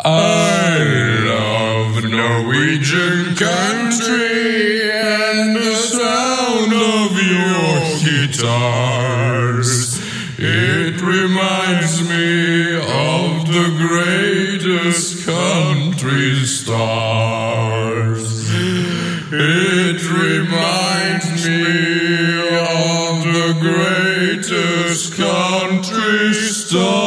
I love Norwegian country and the sound of your guitars. It reminds me of the greatest country stars. It reminds me of the greatest country stars.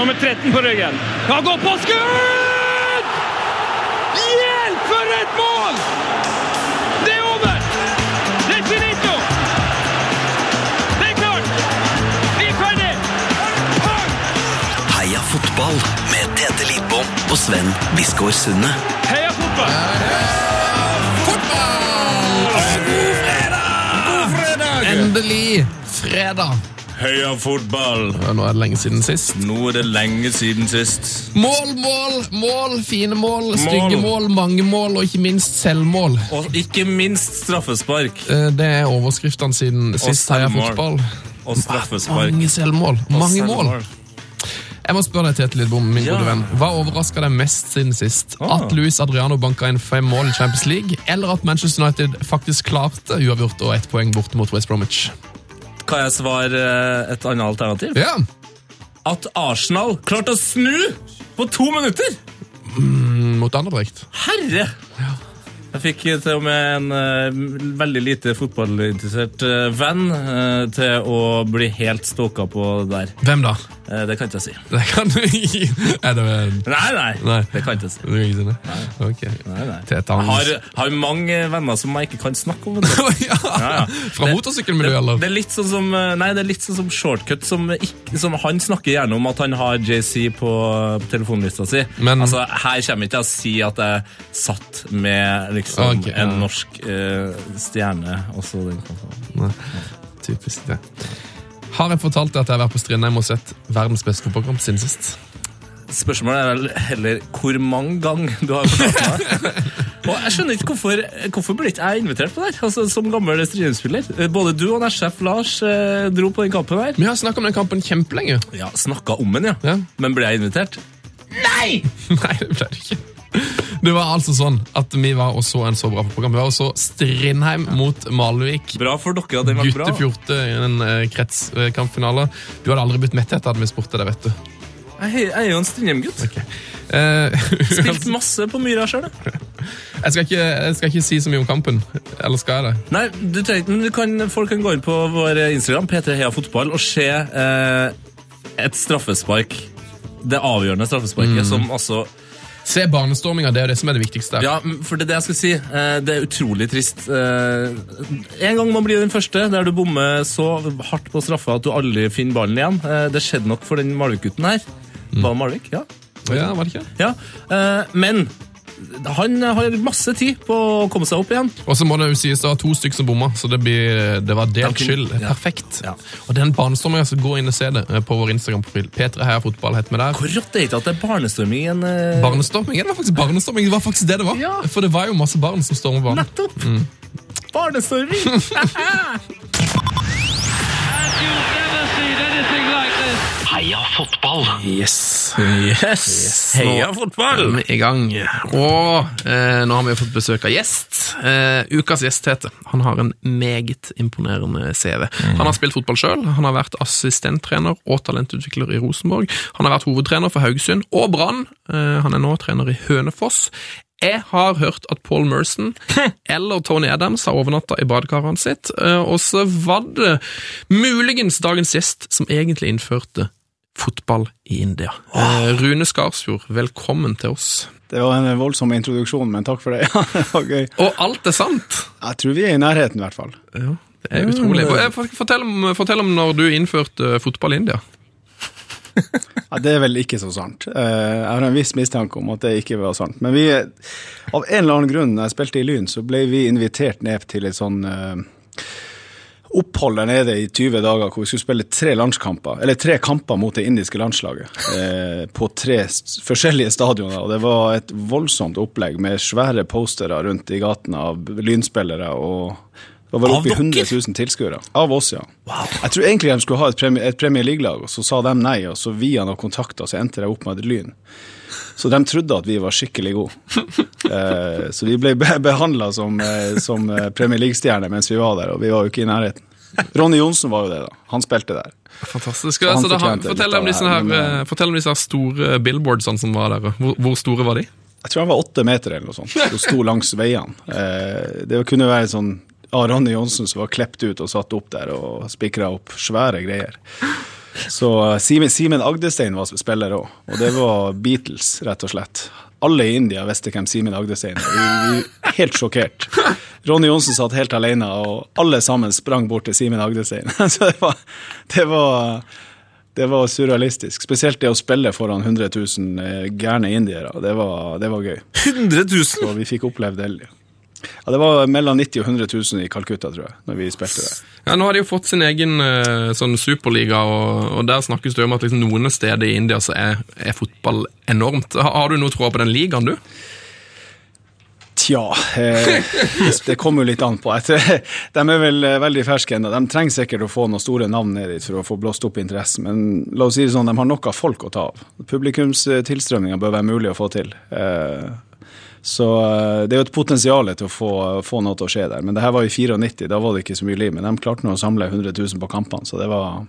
Nummer 13 på ryggen. Han går på skudd! Hjelp, for et mål! Det er over! Det er finito! Det er klart! Vi er ferdig! Heia fotball med Tete Lidbom og Sven Biskår Sunde. Heia fotball! Endelig fredag! Heia fotball! Ja, nå er det lenge siden sist. Nå er det lenge siden sist. Mål, mål, mål! Fine mål, stygge mål, mange mål og ikke minst selvmål. Og ikke minst straffespark. Eh, Det er overskriftene siden sist Heia selvmål. fotball. Og straffespark. Mange selvmål. Og Mange mål. Jeg må spørre deg, Tete Lidbom, min Ja. gode venn. Hva overraska deg mest siden sist? Ah. At Luis Adriano banka inn fem mål i Champions League, eller at Manchester United faktisk klarte uavgjort og ett poeng borte mot West Bromwich? Kan jeg svare eh, et annet alternativ? Ja, At Arsenal klarte å snu på to minutter! mot Anderbrecht. Herre! Jeg fikk til og med en uh, veldig lite fotballinteressert uh, venn uh, til å bli helt stalka på der. Hvem da? Eh, det kan ikke jeg si. Det kan du ikke det Nei, nei, Nei. det kan jeg ikke si. Du kan ikke si det? Nei, nei. Tete, Jeg har, har mange venner som jeg ikke kan snakke om. ja. Ja, ja. Fra motorsykkelmiljøet, eller? det er litt sånn som eh, Nei, det er litt sånn som shortcut som, ikke, som Han snakker gjerne om at han har JC på, på telefonlista si. Men- altså, her kommer ikke jeg å si at jeg satt med liksom okay, en norsk uh, stjerne også den kampen. Typisk det. Har jeg fortalt deg at jeg har vært på Strindheim og sett verdens beste fotballkamp siden sist? Spørsmålet er vel heller hvor mange ganger du har fortalt meg. Og jeg skjønner ikke hvorfor, hvorfor ble ikke jeg invitert på det her, altså, som gammel Strindheim-spiller. Både du og nærsjef Lars eh, dro på den kampen her. Vi har snakka om den kampen kjempelenge. Ja, Snakka om den, ja. Ja. Men ble jeg invitert? Nei, det ble det ikke. Det var altså sånn at vi var og så en så bra program. Vi var og så Strindheim mot Malvik. Bra for dere at det var bra. Guttefjorte i en eh, kretskampfinale. Du hadde aldri blitt mett etter at vi spurte deg, vet du. Jeg, er jo en Strindheim-gutt. Eh, Spilt masse på Myra sjøl. jeg, skal ikke, jeg skal ikke si så mye om kampen. Eller skal jeg det? Nei, du trenger ikke, men kan, folk kan gå inn på vår Instagram, P3 Heia Fotball, og se uh, et straffespark. Det avgjørende straffesparket som altså Se barnestorminga, det er jo det som er det viktigste. Ja, for det er det jeg skal si. Eh, Det er utrolig trist. Eh, En gang man blir den første der du bommer så hardt på straffa at du aldri finner ballen igjen. Eh, Det skjedde nok for den Malvik-gutten her. Var det Malvik? Ja. Ja, var det ikke? ja. Men han har masse tid på å komme seg opp igjen. Og så må det jo sies det var to stykker som bomma, så det, blir, det var delt skyld. ja. Perfekt. Ja. Og den barnestorminga, så gå inn og se det eh, på vår Instagram-profil. P3 Heia Fotball heter vi der. Hvor rått er det ikke at det er barnestorming i en uh... Barnestorming? Ja, det var faktisk barnestorming. Det var faktisk det det var. Ja. For det var jo masse barn som stormer banen. Nettopp! Barnestorming! You've never seen anything like. Heia fotball! Yes. Yes! Heia fotball! Nå er vi i gang. Og eh, nå har vi fått besøk av gjest. Eh, ukas gjest heter Han har en meget imponerende CV. Han har spilt fotball sjøl, han har vært assistenttrener og talentutvikler i Rosenborg. Han har vært hovedtrener for Haugesund og Brann. Eh, han er nå trener i Hønefoss. Jeg har hørt at Paul Merson eller Tony Adams har overnatta i badekaret sitt, eh, og så var det muligens dagens gjest som egentlig innførte fotball i India. Eh, Rune Skarsfjord, velkommen til oss. Det var en voldsom introduksjon, men takk for det. Det var gøy. Og alt er sant! Jeg tror vi er i nærheten, i hvert fall. Ja, det er utrolig. Eh, Fortell om, fortell om når du innførte fotball i India. Ja, det er vel ikke så sant. Eh, Jeg har en viss mistanke om at det ikke var sant. Men vi, av en eller annen grunn, når jeg spilte i Lyn, så ble vi invitert ned til et sånn eh, opphold der nede i 20 dager hvor vi skulle spille tre landskamper, eller tre kamper mot det indiske landslaget. eh, På tre forskjellige stadioner. Og det var et voldsomt opplegg med svære postere rundt i gatene av lynspillere og Det var vel Av oppe i dere? 100 000 tilskuere. Av oss, ja. Jeg tror egentlig de skulle ha et Premier, et Premier League-lag, og så sa de nei, og så via noen kontakter så endte de opp med et Lyn. Så de trodde at vi var skikkelig gode. Eh, så vi ble be behandla som, eh, som eh, Premier League-stjerner mens vi var der, og vi var jo ikke i nærheten. Ronny Johnsen var jo det, da. Han spilte der. Fantastisk. Så han da, fortell, om disse her, her, men, eh, fortell om disse her store billboardsene som var der. Hvor, hvor store var de? Jeg tror han var åtte meter eller noe sånt, og sto langs veiene. Eh, det kunne være sånn ah Ronny Johnsen som var klept ut og satt opp der og spikra opp svære greier. Så eh, Simen, Simen Agdestein var spiller òg, og det var Beatles, rett og slett. Alle i India visste hvem Simen Agdestein var. Helt sjokkert. Ronny Johnsen satt helt alene, og alle sammen sprang bort til Simen Agdestein. Så det var, det var det var surrealistisk. Spesielt det å spille foran 100 000 eh, gærne indiere. Det var, det var gøy. 100 000! Og vi fikk opplevd det. Ja, det var mellom 90 og 100 000 i Calcutta, tror jeg, når vi spilte det. Ja, Nå har de jo fått sin egen eh, sånn superliga, og, og der snakkes det om at liksom, noen steder i India så er, er fotball enormt. Har, har du noe tro på den ligaen, du? Tja, eh, det- kommer jo litt an på. De er vel eh, veldig ferske ennå. De trenger sikkert å få noen store navn ned dit for å få blåst opp interessen, men la oss si det sånn, de har nok av folk å ta av. Publikumstilstrømninga bør være mulig å få til. Eh, Så eh, det er jo et potensial til å få, få noe til å skje der. Men det her var i 94, da var det ikke så mye liv. Men de klarte nå å samle 100 000 på kampene, så det var,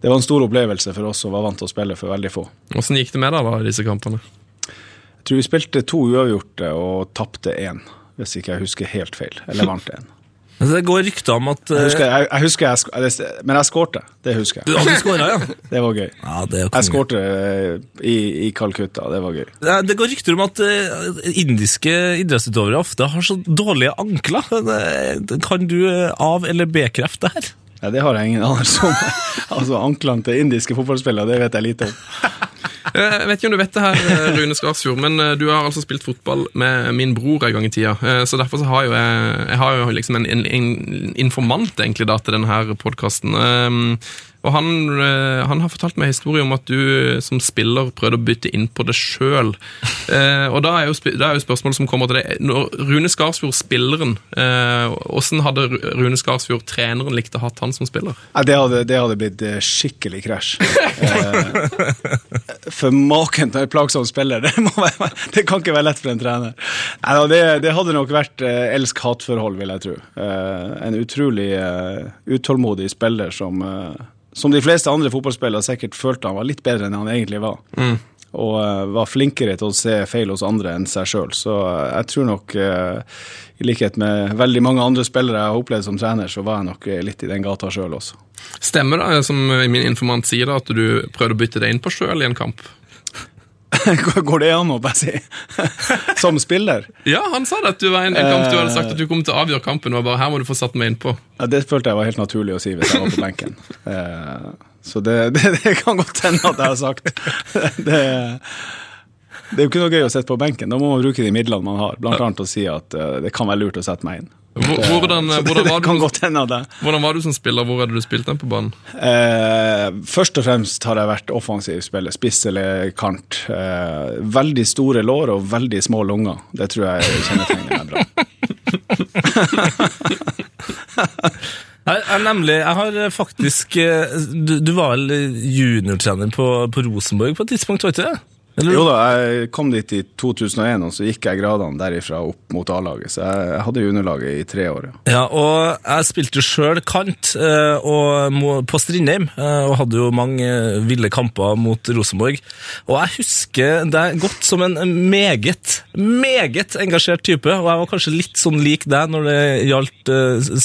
det var en stor opplevelse for oss som var vant til å spille for veldig få. Åssen gikk det med deg da, disse kampene? Jeg tror vi spilte to uavgjorte og tapte én, hvis ikke jeg husker helt feil. Eller vant én. Det går rykter om at Jeg eh, husker, jeg, jeg husker jeg, Men jeg skårte, det husker Du jeg. hadde skåra, ja? Det var gøy. ja det, Jeg skårte eh, i, i Calcutta, det var gøy. Det, det går rykter om at eh, indiske idrettsutøvere ofte har så dårlige ankler. Eh, Kan du eh, av- eller bekrefte det her? Ja, det har jeg ingen anelse om. altså, Anklene til indiske fotballspillere, det vet jeg lite om. Eh, Jeg vet ikke om du vet det her, eh, Rune Skarsfjord, men eh, du har altså spilt fotball med min bror en gang i tida. Så derfor så har jo jeg, jeg har jo liksom en, en, en informant egentlig da til denne podkasten. Og han, eh, han har fortalt meg historie om at du som spiller prøvde å bytte inn på det sjøl. Og da er, jo, sp- da er jo spørsmålet som kommer til deg Når Rune Skarsfjord, spilleren, eh, åssen hadde Rune Skarsfjord, treneren, likt å ha han som spiller? Ja, det, hadde, det hadde blitt eh, skikkelig krasj. Eh, for maken til en plagsom spiller, det, må være, det kan ikke være lett for en trener. Nei, det, det hadde nok vært eh, elsk-hat-forhold, vil jeg tro. Eh, en utrolig eh, utålmodig spiller som, eh, som de fleste andre fotballspillere sikkert følte han var litt bedre enn han egentlig var. Og eh, var flinkere til å se feil hos andre enn seg sjøl. Så eh, jeg tror nok, eh, i likhet med veldig mange andre spillere jeg har opplevd som trener, så var jeg nok litt i den gata sjøl også. Stemmer det, som min informant sier, da, at du prøvde å bytte deg inn på sjøl i en kamp? Går det an å bare si? Som spiller? Ja, han sa det at du var en, en kamp du hadde sagt at du kom til å avgjøre kampen. og bare her må du få satt meg innpå. Ja, det følte jeg var helt naturlig å si hvis jeg var på benken. Eh, så det, det, det kan godt hende at jeg har sagt. Det, det er jo ikke noe gøy å sitte på benken. Da må man bruke de midlene man har. Blant annet å si at eh, det kan være lurt å sette meg inn. Hvor- Hvordan, hvordan, var du, hvordan var du som spiller? Hvor hadde du spilt den på banen? Eh, først og fremst har jeg vært offensiv spiller, spiss eller kant. Eh, veldig store lår og veldig små lunger. Det tror jeg kjennetegner meg bra. Jeg, nemlig, jeg har eh, faktisk eh, Du, du var vel juniortrener på, på Rosenborg på et tidspunkt, var ikke det? Eller? Jo da, jeg kom dit i 2001, og så gikk jeg gradene derifra opp mot A-laget. Så jeg, jeg hadde underlaget i tre år. Ja. Ja, og jeg spilte jo sjøl kant eh, og, på Strindheim, eh, og hadde jo mange eh, ville kamper mot Rosenborg. Og jeg husker deg godt som en meget, meget engasjert type, og jeg var kanskje litt sånn lik deg når det gjaldt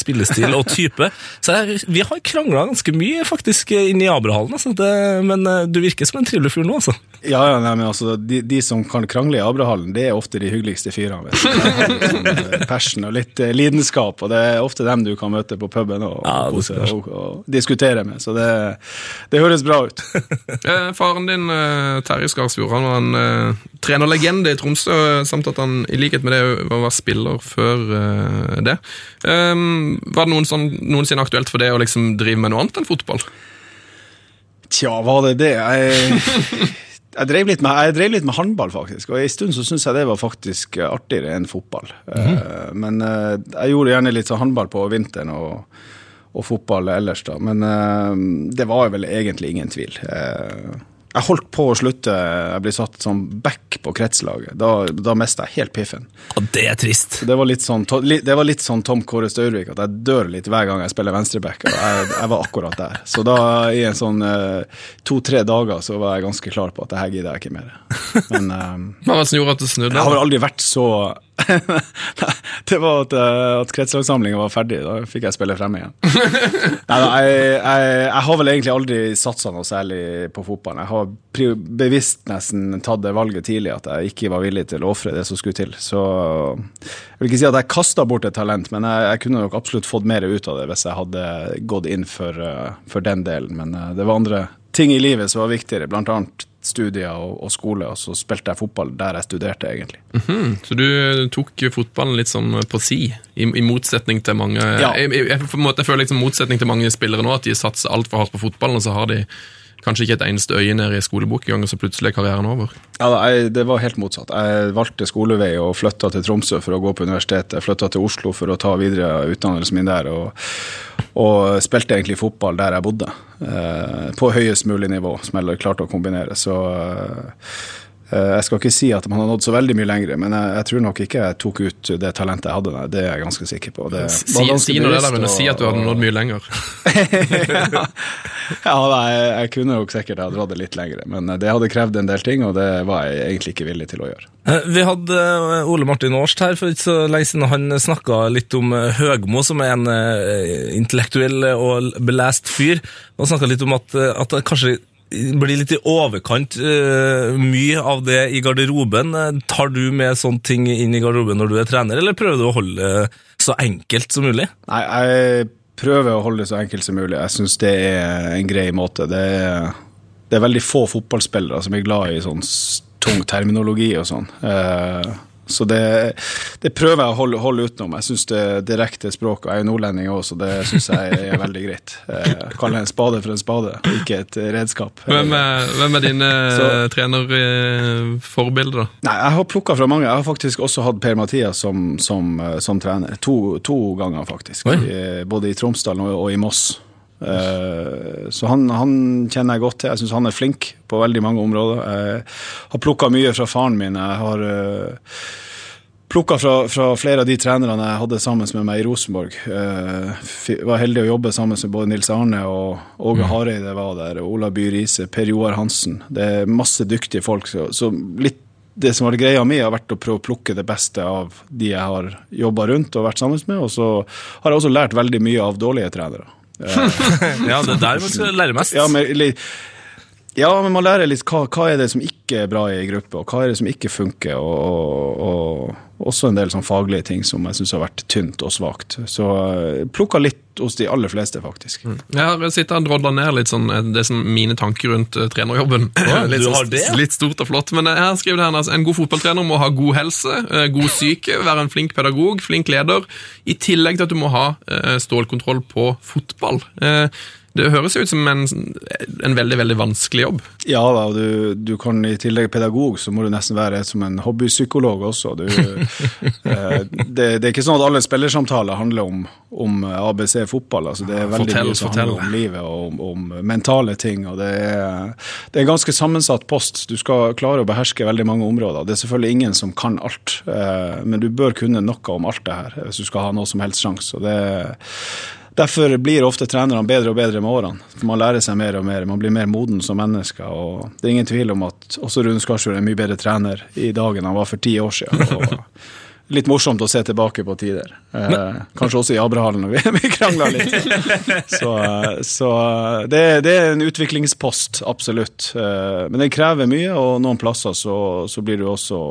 spillestil og type. Så jeg, vi har krangla ganske mye faktisk inne i Abrahallen, altså. Men du virker som en trivelig fyr nå, altså. Ja, ja, nei, men altså, de, de som kan krangle i Abrahallen, det er ofte de hyggeligste fyrene. sånn, eh, passion og litt eh, lidenskap, og det er ofte dem du kan møte på puben og, Ja, og, og, og diskutere med. Så det, det høres bra ut. Eh, faren din, Terje Skarsfjord, han var en uh, trenerlegende i Tromsø, samt at han i likhet med det var, var spiller før uh, det. Um, var det noen sånn, noensinne aktuelt for det å liksom drive med noe annet enn fotball? Tja, var det det? Jeg, Jeg drev, litt med, jeg drev litt med håndball, faktisk. Og en stund så syntes jeg det var faktisk artigere enn fotball. Eh, men eh, jeg gjorde gjerne litt sånn håndball på vinteren og, og fotball ellers, da. Men eh, det var vel egentlig ingen tvil. Jeg holdt på å slutte. Jeg ble satt som back på kretslaget. Da, da mista jeg helt piffen. Og det er trist. Det var litt sånn, det var litt sånn Tom Kåre Staurvik, at jeg dør litt hver gang jeg spiller venstreback. Jeg, jeg var akkurat der. Så da, i en sånn eh, to-tre dager, så var jeg ganske klar på at det her gidder jeg ikke mer. Men eh, Hva var det som gjorde at du snudde? jeg har aldri vært så Det var at, eh, at kretslagssamlinga var ferdig. Da fikk jeg spille fremme igjen. Nei, da, jeg, jeg, jeg har vel egentlig aldri satsa noe særlig på fotballen. Jeg har bevisst nesten tatt det valget tidlig at jeg ikke var villig til å ofre det som skulle til. Så jeg vil ikke si at jeg kasta bort et talent, men jeg, jeg kunne nok absolutt fått mer ut av det hvis jeg hadde gått inn for, eh, for den delen. Men eh, det var andre ting i livet som var viktigere, blant annet studier og, og skole, og så spilte jeg fotball der jeg studerte, egentlig. Så du tok fotballen litt sånn på si, i, i motsetning til mange Ja. jeg, jeg, jeg, måte, jeg føler liksom motsetning til mange spillere nå, at de satser altfor hardt på fotballen, og så har de kanskje ikke et eneste øye nede i skolebok engang, og så plutselig er karrieren over. Ja, jeg, Det var helt motsatt. Jeg valgte skolevei og flytta til Tromsø for å gå på universitetet. Jeg flytta til Oslo for å ta videre utdannelsen min der, og, og spilte egentlig fotball der jeg bodde. Eh, på høyest mulig nivå, som jeg klarte å kombinere. Så eh, jeg skal ikke si at man har nådd så veldig mye lenger, men jeg, jeg tror nok ikke jeg tok ut det talentet jeg hadde. Nei, det er jeg ganske sikker på. Det Si, ganske si det der men og- si at du hadde nådd mye lenger. ja, nei, jeg kunne nok sikkert ha dratt det litt lenger, men det hadde krevd en del ting, og det var jeg egentlig ikke villig til å gjøre. Eh, Vi hadde eh, Ole Martin Årst her for ikke så lenge siden. Han snakka litt om eh, Høgmo, som er en eh, intellektuell og belest fyr. Han snakka litt om at, eh, at kanskje blir litt i overkant uh, mye av det i garderoben. Eh, Tar du med sånne ting inn i garderoben når du er trener, eller prøver du å holde det så enkelt som mulig? Nei, jeg prøver å holde det så enkelt som mulig. Jeg syns det er en grei måte. Det er, det er veldig få fotballspillere som er glad i sånn tung terminologi og sånn. Eh, så det, det prøver jeg å holde, holde utenom. Jeg syns det direkte språk, og jeg er jo nordlending òg, så det syns jeg er veldig greit. Jeg Kalle en spade for en spade, ikke et redskap. Hvem er, hvem er dine trenerforbilder, da? Nei, jeg har plukka fra mange. Jeg har faktisk også hatt Per-Mathias som, som, eh, som trener. To, to ganger, faktisk. I, både i Tromsdalen og, og i Moss. Eh, så han, han kjenner jeg godt til. Jeg syns han er flink på veldig mange områder. Jeg har plukka mye fra faren min. Jeg har uh, plukka fra, fra flere av de trenerne jeg hadde sammen med meg i Rosenborg. jeg var heldig å jobbe sammen med både Nils Arne og Åge Hareide var der, Ola By Riise, Per Joar Hansen. Det er masse dyktige folk. Så, så litt det som var greia mi, har vært å prøve å plukke det beste av de jeg har jobba rundt og vært sammen med. Og så har jeg også lært veldig mye av dårlige trenere. Ja, det er der man skal lære mest. Ja, men, ja, men man lærer litt hva, hva er det som ikke er bra i gruppe, og hva er det som ikke funker. Og, og, og også en del sånn faglige ting som jeg syns har vært tynt og svakt. Så eh, plukka litt hos de aller fleste, faktisk. Jeg har sittet og drodla ned litt sånn eh, det som mine tanker rundt eh, trenerjobben. litt, du sånn- har det? litt stort og flott. Men jeg har skrevet her altså, en god fotballtrener må ha god helse, god syke, være en flink pedagog, flink leder. I tillegg til at du må ha stålkontroll på fotball. Det høres jo ut som en, en veldig veldig vanskelig jobb. Ja da, og du, du kan i tillegg pedagog, så må du nesten være som en hobbypsykolog også. Du, eh, det, det er ikke sånn at alle spillersamtaler handler om, om ABC fotball. Altså det er veldig Fortell, mye som fortell. handler om livet og om, om mentale ting. og det er, det er en ganske sammensatt post. Du skal klare å beherske veldig mange områder. Det er selvfølgelig ingen som kan alt, eh, men du bør kunne noe om alt det her hvis du skal ha noe som helst sjanse. det Derfor blir ofte trenerne bedre og bedre med årene. For Man lærer seg mer og mer, man blir mer moden som menneske. og Det er ingen tvil om at også Rune Skarsjord er en mye bedre trener i dag enn han var for ti år siden. Litt morsomt å se tilbake på tider. Eh, kanskje også i Abrahallen når vi, vi krangla litt. Så, eh, så det, det er en utviklingspost, absolutt. Eh, men det krever mye, og noen plasser så, så blir du også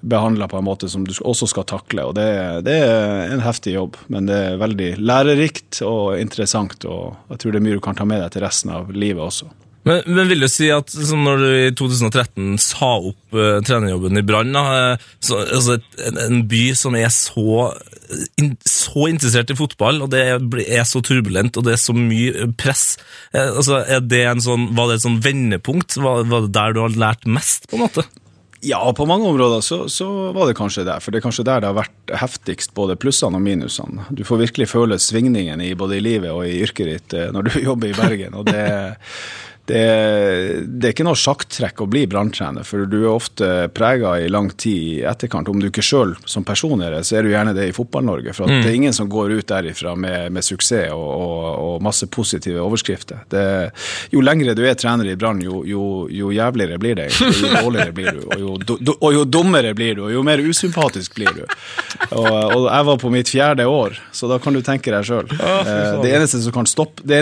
behandla på en måte som du også skal takle. og det, det er en heftig jobb, men det er veldig lærerikt og interessant. og Jeg tror det er mye du kan ta med deg til resten av livet også. Men, men vil du si at når du i 2013 sa opp uh, trenerjobben i Brann, eh, så, altså en, by som er så, in, så interessert i fotball, og det er så turbulent, og det er så mye press, eh, altså det sånn, var det et sånn vendepunkt? Var, var det der du har lært mest, på en måte? Ja, på mange områder så, så var det kanskje der. For det er kanskje der det har vært heftigst, både plussene og minusene. Du får virkelig føle svingningen i både i livet og i yrket ditt eh, når du jobber i Bergen. og det det, det er ikke noe sjakktrekk å bli branntrener, for du er ofte prega i lang tid i etterkant. Om du ikke sjøl som person er det, så er du gjerne det i Fotball-Norge. For at det er ingen som går ut derifra med, med suksess og, og, og masse positive overskrifter. Det, jo lengre du er trener i Brann, jo, jo, jo jævligere blir det. Jo dårligere blir du, og jo, do, og jo dummere blir du, og jo mer usympatisk blir du. Og, jeg var på mitt fjerde år, så da kan du tenke deg sjøl. Stoppe det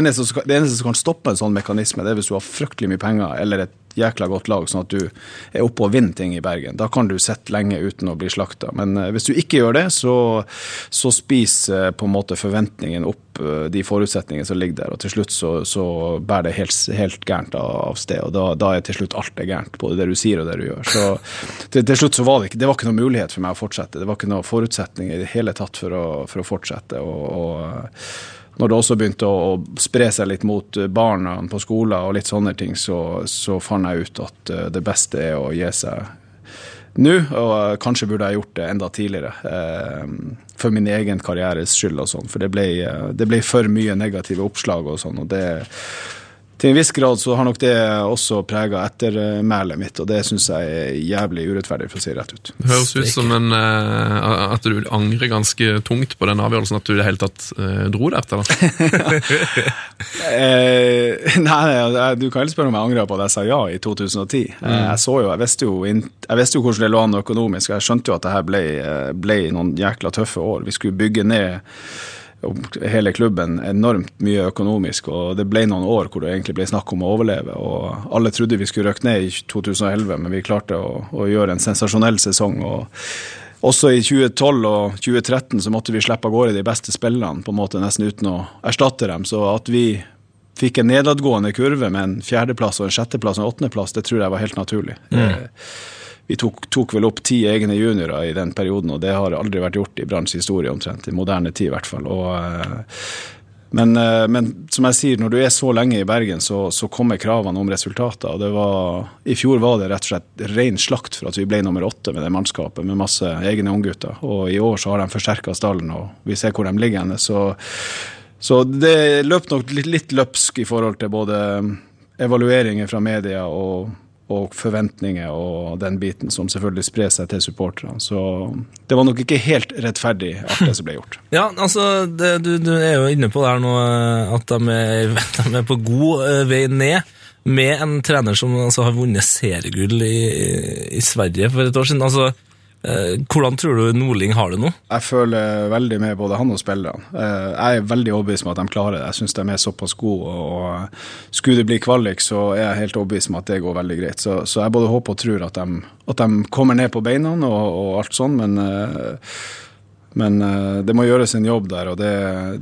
det eneste som kan stoppe en sånn mekanisme, det er hvis du har fryktelig mye penger eller et jækla godt lag, sånn at du er oppe og vinner ting i Bergen. Da kan du sitte lenge uten å bli slakta. Men eh, hvis du ikke gjør det, så, så spiser eh, på en måte forventningen opp eh, de forutsetningene som ligger der, og til slutt så, så bærer det helt, helt gærent av, sted. Og da, da er til slutt alt det gærent, både det du sier og det du gjør. Så til, til slutt så var det ikke, det var ikke noe mulighet for meg å fortsette. Det var ikke noe forutsetning i det hele tatt for å, for å fortsette. og, og når det også begynte å, spre seg litt mot eh, barna på skoler og litt sånne ting, så, så fant jeg ut at eh, det beste er å gi seg nå, og eh, kanskje burde jeg gjort det enda tidligere. For min egen karrieres skyld og sånn, for det ble, det ble for mye negative oppslag og sånn. og det til en viss grad så har nok det også prega ettermælet mitt, og det syns jeg er jævlig urettferdig, for å si det rett ut. Det høres ut som en, uh, at du angrer ganske tungt på den avgjørelsen, at du i det hele tatt uh, dro dertil. da. Eh, nei, nei, du kan heller spørre om jeg angrer på at jeg sa ja i 2010. Mm. jeg så jo, jeg visste jo, jeg visste jo hvordan det lå an økonomisk. og Jeg skjønte jo at det her ble, eh, ble noen jækla tøffe år. Vi skulle bygge ned hele klubben enormt mye økonomisk, og det ble noen år hvor det egentlig ble snakk om å overleve. og Alle trodde vi skulle røkke ned i 2011, men vi klarte å, å gjøre en sensasjonell sesong. og også i 2012 og 2013 så måtte vi slippe av gårde de beste spillerne på en måte nesten uten å erstatte dem. Så at vi fikk en nedadgående kurve med en fjerdeplass og en sjetteplass og en åttendeplass, det tror jeg var helt naturlig. Eh, Vi tok, tok vel opp ti egne juniorer i den perioden, og det har aldri vært gjort i Branns historie omtrent. I moderne tid, i hvert fall. Og, eh, men, eh, men som jeg sier, når du er så lenge i Bergen, så, så kommer kravene om resultater. og var, I fjor var det rett og slett ren slakt for at vi ble nummer åtte med det mannskapet, med masse egne unggutter. Og i år så har de forsterka stallen, og vi ser hvor de ligger henne. Så, så det løp nok litt, litt løpsk i forhold til både evalueringer fra media og, og forventninger og den biten som selvfølgelig sprer seg til supporterne. Så det var nok ikke helt rettferdig alt det som ble gjort. Ja, altså, det, du, du er jo inne på det her nå, eh, at de er, de er på god eh, vei ned. Med en trener som altså, har vunnet seriegull i, i Sverige for et år siden. Altså, hvordan tror du Nordling har det nå? Jeg føler veldig med både han og spillerne. Eh, Jeg er veldig overbevist om at de klarer det. Jeg syns de er såpass gode. og Skulle det bli kvalik, så er jeg helt overbevist om at det går veldig greit. Så, så jeg både håper og tror at de, at de kommer ned på beina og, og alt sånn, men eh, men uh, det må gjøres en jobb der, og det,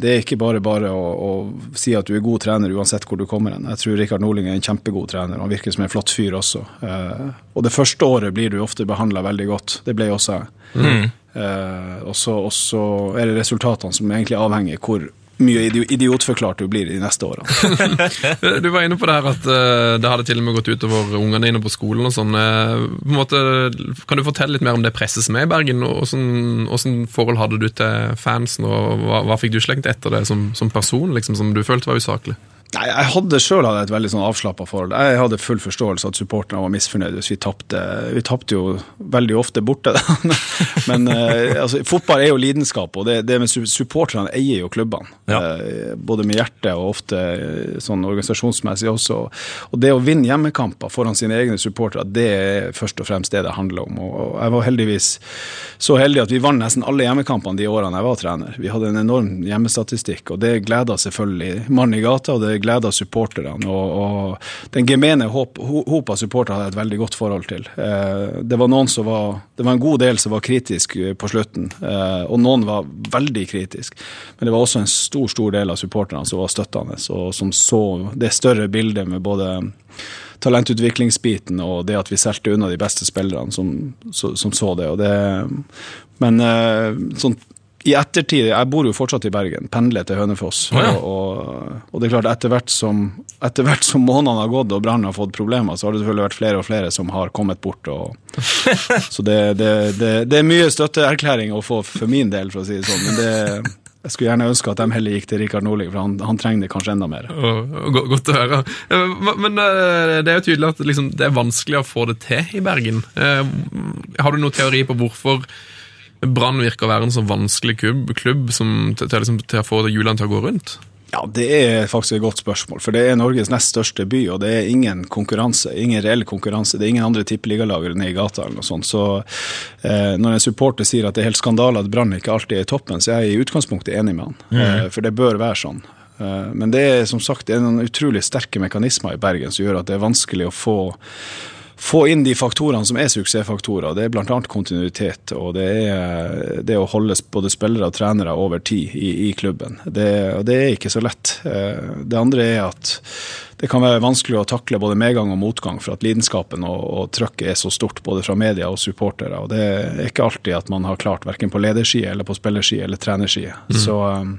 det er ikke bare bare å, å si at du er god trener uansett hvor du kommer hen. Jeg tror Rikard Norling er en kjempegod trener, og han virker som en flott fyr også. Uh, og det første året blir du ofte behandla veldig godt. Det ble også jeg. Mm. Uh, og så er det resultatene som egentlig avhenger hvor mye idi- idiotforklart du blir de neste årene. Du var inne på det her at eh, det hadde til og med gått utover ungene dine på skolen. og sånn. Eh, på en måte, kan du fortelle litt mer om det presset som er i Bergen? Hvordan, hvordan forhold hadde du til fansen, og hva, hva fikk du slengt etter det som, som person, liksom, som du følte var usaklig? Nei, Jeg hadde sjøl et veldig sånn avslappa forhold. Jeg hadde full forståelse at supporterne var misfornøyde hvis vi tapte. Vi tapte jo veldig ofte borte. Men eh, altså, fotball er jo lidenskap, og det, det med supporterne eier jo klubbene. Ja. Eh, både med hjertet og ofte eh, sånn organisasjonsmessig også. Og det å vinne hjemmekamper foran sine egne supportere, det er først og fremst det det handler om. Og jeg var heldigvis så heldig at vi vant nesten alle hjemmekampene de årene jeg var trener. Vi hadde en enorm hjemmestatistikk, og det gleda selvfølgelig mannen i gata, og det det av supporterne. Og, og den gemene hop, av supportere hadde jeg et veldig godt forhold til. Eh, det var noen som var Det var en god del som var kritisk eh, på slutten, eh, og noen var veldig kritisk. Men det var også en stor, stor del av supporterne som var støttende, og som så det større bildet med både talentutviklingsbiten og det at vi solgte unna de beste spillerne som, som så det. Og det men sånn i ettertid, Jeg bor jo fortsatt i Bergen, pendler til Hønefoss. Oh, ja. og, og, det er klart, etter hvert som, etter hvert som månedene har gått og brannen har fått problemer, så har det selvfølgelig vært flere og flere som har kommet bort. Og, så det, det, det, det er mye støtteerklæring å få for min del, for å si det sånn. Men det, jeg skulle gjerne ønske at de heller gikk til Rikard Nordli, for han, han trenger det kanskje enda mer. Og godt å høre. Eh, Men eh, det er jo tydelig at liksom, det er vanskelig å få det til i Bergen. Eh, Har du noen teori på hvorfor Brann virker å være en så vanskelig klubb, klubb som, til, til, liksom, til å få hjulene til å gå rundt? Ja, Det er faktisk et godt spørsmål. For det er Norges nest største by, og det er ingen konkurranse. Ingen reell konkurranse. Det er ingen andre tippeligalag nede i gata eller noe sånt. Så eh, når en supporter sier at det er helt skandale at Brann ikke alltid er i toppen, så er jeg i utgangspunktet enig med han. Eh, for det bør være sånn. Eh, men det er som sagt det er noen utrolig sterke mekanismer i Bergen som gjør at det er vanskelig å få få inn de faktorene som er suksessfaktorer. Det er bl.a. kontinuitet, og det er det å holde både spillere og trenere over tid i, i klubben. Det, og det er ikke så lett. Eh, Det andre er at det kan være vanskelig å takle både medgang og motgang, for at lidenskapen og, og trøkket er så stort både fra media og supportere. og Det er ikke alltid at man har klart, verken på lederside eller på spillerside eller trenerside. Så um,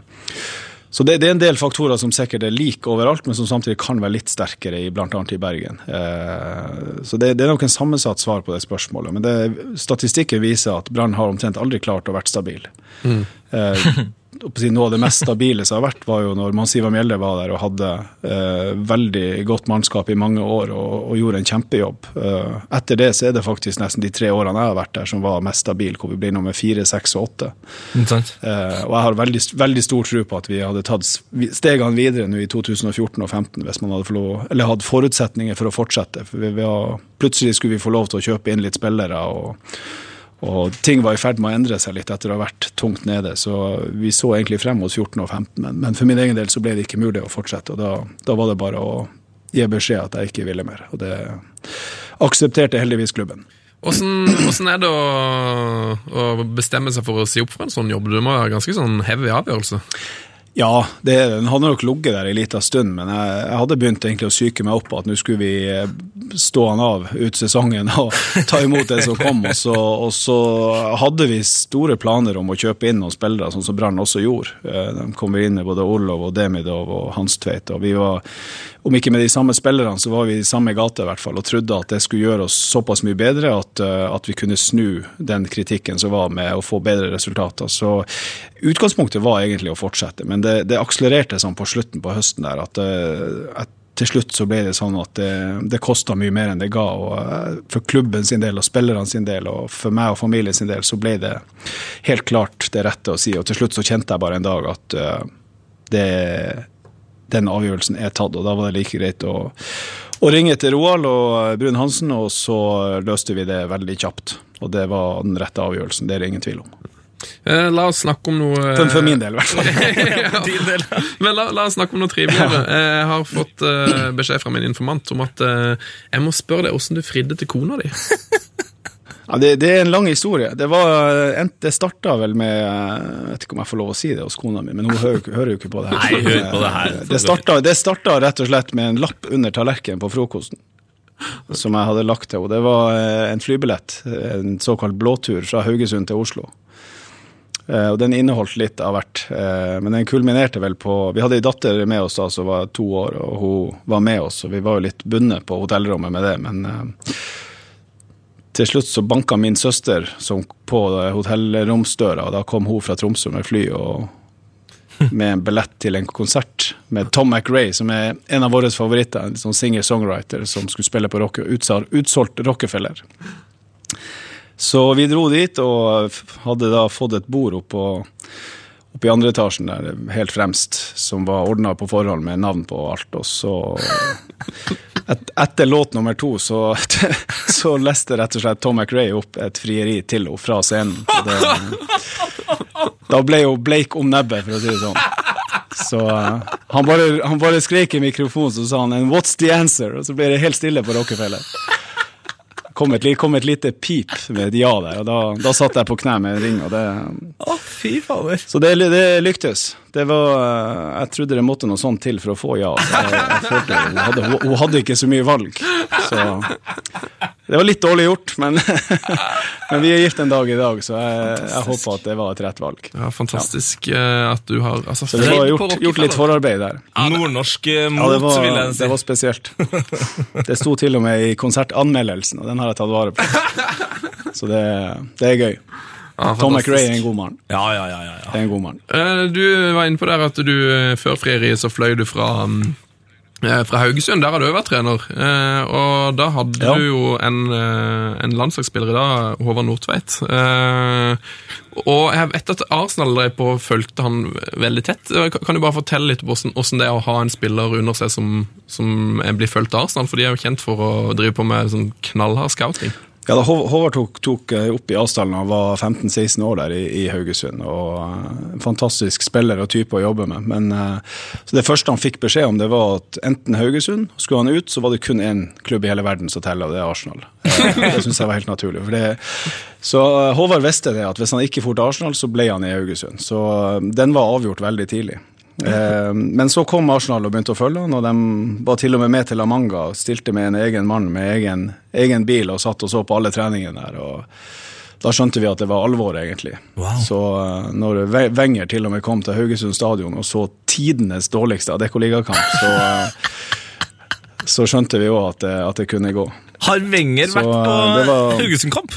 så det, det er en del faktorer som sikkert er like overalt, men som samtidig kan være litt sterkere i annet i Bergen. Eh, så det, det er nok en sammensatt svar på det spørsmålet. Men det, statistikken viser at Brann har omtrent aldri klart å være stabil. Eh, å si noe av det mest stabile som har vært, var jo når Mansiva Mjelde var der og hadde eh, veldig godt mannskap i mange år og, og gjorde en kjempejobb. Eh, etter det så er det faktisk nesten de tre årene jeg har vært der som var mest stabil, hvor vi ble nummer fire, seks og åtte. Eh, og jeg har veldig, veldig stor tro på at vi hadde tatt stegene videre nå i 2014 og 2015 hvis man hadde, lov, eller hadde forutsetninger for å fortsette. For vi, vi har, plutselig skulle vi få lov til å kjøpe inn litt spillere, og, og ting var i ferd med å endre seg litt etter å ha vært tungt nede. Så vi så egentlig frem mot 14 og 15, men, men for min egen del så ble det ikke mulig å fortsette. Og da, da var det bare å gi beskjed at jeg ikke ville mer. Og det aksepterte heldigvis klubben. Hvordan, er det å, å bestemme seg for å si opp for en sånn jobb? Det må være ganske sånn heavy avgjørelse. Ja, det. Den hadde nok ligget der en liten stund, men jeg, jeg hadde begynt egentlig å psyke meg opp at nå skulle vi eh, stå han av ut sesongen og ta imot det som kom. Og så, og så hadde vi store planer om å kjøpe inn noen spillere, sånn som Brann også gjorde. Eh, De kom inn med både Olov og Demidov og Hans Tveit. og vi var om ikke med de samme spillerne, så var vi i samme gate i hvert fall, og trodde at det skulle gjøre oss såpass mye bedre at, eh, at vi kunne snu den kritikken som var med å få bedre resultater. Så utgangspunktet var egentlig å fortsette, men det, det akselererte sånn på slutten på høsten der at, eh, at til slutt så ble det sånn at det, det kosta mye mer enn det ga. og eh, For klubben sin del og spillerne sin del og for meg og familien sin del så ble det helt klart det rette å si. Og til slutt så kjente jeg bare en dag at det, den avgjørelsen er tatt, og da var det like greit å, å ringe til Roald og Brun Hansen, og så løste vi det veldig kjapt. Og det var den rette avgjørelsen, det er det ingen tvil om. Eh, la oss snakke om noe For, for min del, i hvert fall. Del. Men la, la oss snakke om noe triveligere. Jeg har fått eh, beskjed fra min informant om at eh, jeg må spørre deg åssen du fridde til kona di. Ja, det, det er en lang historie. Det, var, det starta vel med Jeg vet ikke om jeg får lov å si det hos kona mi, men hun hører, hører jo ikke på det her. Nei, hør på det her. Det starta, det starta rett og slett med en lapp under tallerkenen på frokosten. Som jeg hadde lagt til henne. Det var eh, en flybillett, en såkalt blåtur fra Haugesund til Oslo. Eh, Og den inneholdt litt av hvert, eh, men den kulminerte vel på Vi hadde ei datter med oss da som var to år, og hun var med oss, og vi var jo litt bundet på hotellrommet med det, men eh, til slutt så banka min søster på hotellromsdøra, og da kom hun fra Tromsø med fly og med en billett til en konsert med Tom McRae, som er en av våre favoritter, en sånn singer-songwriter som skulle spille på rock, utsolgt Rockefeller. Så vi dro dit og hadde da fått et bord oppå oppe i andre etasjen der, helt fremst, som var ordna på forhånd med navn på alt. Og så et, Etter låt nummer to så, så leste rett og slett Tom McRae opp et frieri til henne fra scenen. Det, da ble hun bleik om nebbet, for å si det sånn. Så eh, han, bare, han bare skrek i mikrofonen, så sa han "And 'What's the answer?' Og så ble det helt stille på Rockefeller. Kom et, kom et lite pip med et ja der, og da, da satt jeg på kne med en ring. og det... oh, fy fader. Så det, det lyktes. Det var, eh, jeg trodde det måtte noe sånt til for å få ja. Jeg, jeg hun, hadde, hun, hadde ikke så mye valg. Så det var litt dårlig gjort, men, men vi er gift en dag i dag, så jeg, jeg håper at det var et rett valg. Ja, fantastisk ja. at du har altså, Så det var gjort, gjort litt forarbeid der. Nordnorsk mot, Ja, mot, det var, vil jeg si. det var spesielt. Det sto til og med i konsertanmeldelsen, og den har jeg tatt vare på. Så det, det er gøy. Ja, Tom. McRae er en god mann. Ja, ja, ja, ja, ja. Det er en god mann. Eh, Du var inne på der at du eh, før frieriet så fløy du fra mm, eh, fra Haugesund, der har du jo vært trener. Eh, og da hadde Ja. du jo en, en landslagsspiller i dag, Håvard Nordtveit. Eh, og jeg vet at Arsenal drev på og fulgte han veldig tett. Kan du bare fortelle litt om hvordan, hvordan det er å ha en spiller under seg som, som blir fulgt av Arsenal? For de er jo kjent for å drive på med sånn knallhard scouting. Ja, da Håvard tok, tok eh, opp i Asdalen og var 15-16 år der i, i Haugesund. og eh, En fantastisk spiller og type å jobbe med. Men eh, så Det første han fikk beskjed om, det var at enten Haugesund Skulle han ut, så var det kun én klubb i hele verden som teller, og det er Arsenal. Eh, Det syns jeg var helt naturlig. For det, så eh, Håvard visste det, at hvis han ikke dro til Arsenal, så ble han i Haugesund. Så eh, den var avgjort veldig tidlig. Eh, Men så kom Arsenal og begynte å følge han, og de var til og med med til La Manga. Stilte med en egen mann med egen, egen bil og satt og så på alle treningene der. og Da skjønte vi at det var alvor, egentlig. Wow. Så eh, når We- Wenger til og med kom til Haugesund stadion og så tidenes dårligste Adecco-ligakamp, så, eh, så skjønte vi òg at, at det kunne gå. Har Wenger vært på eh, var- Haugesund-kamp?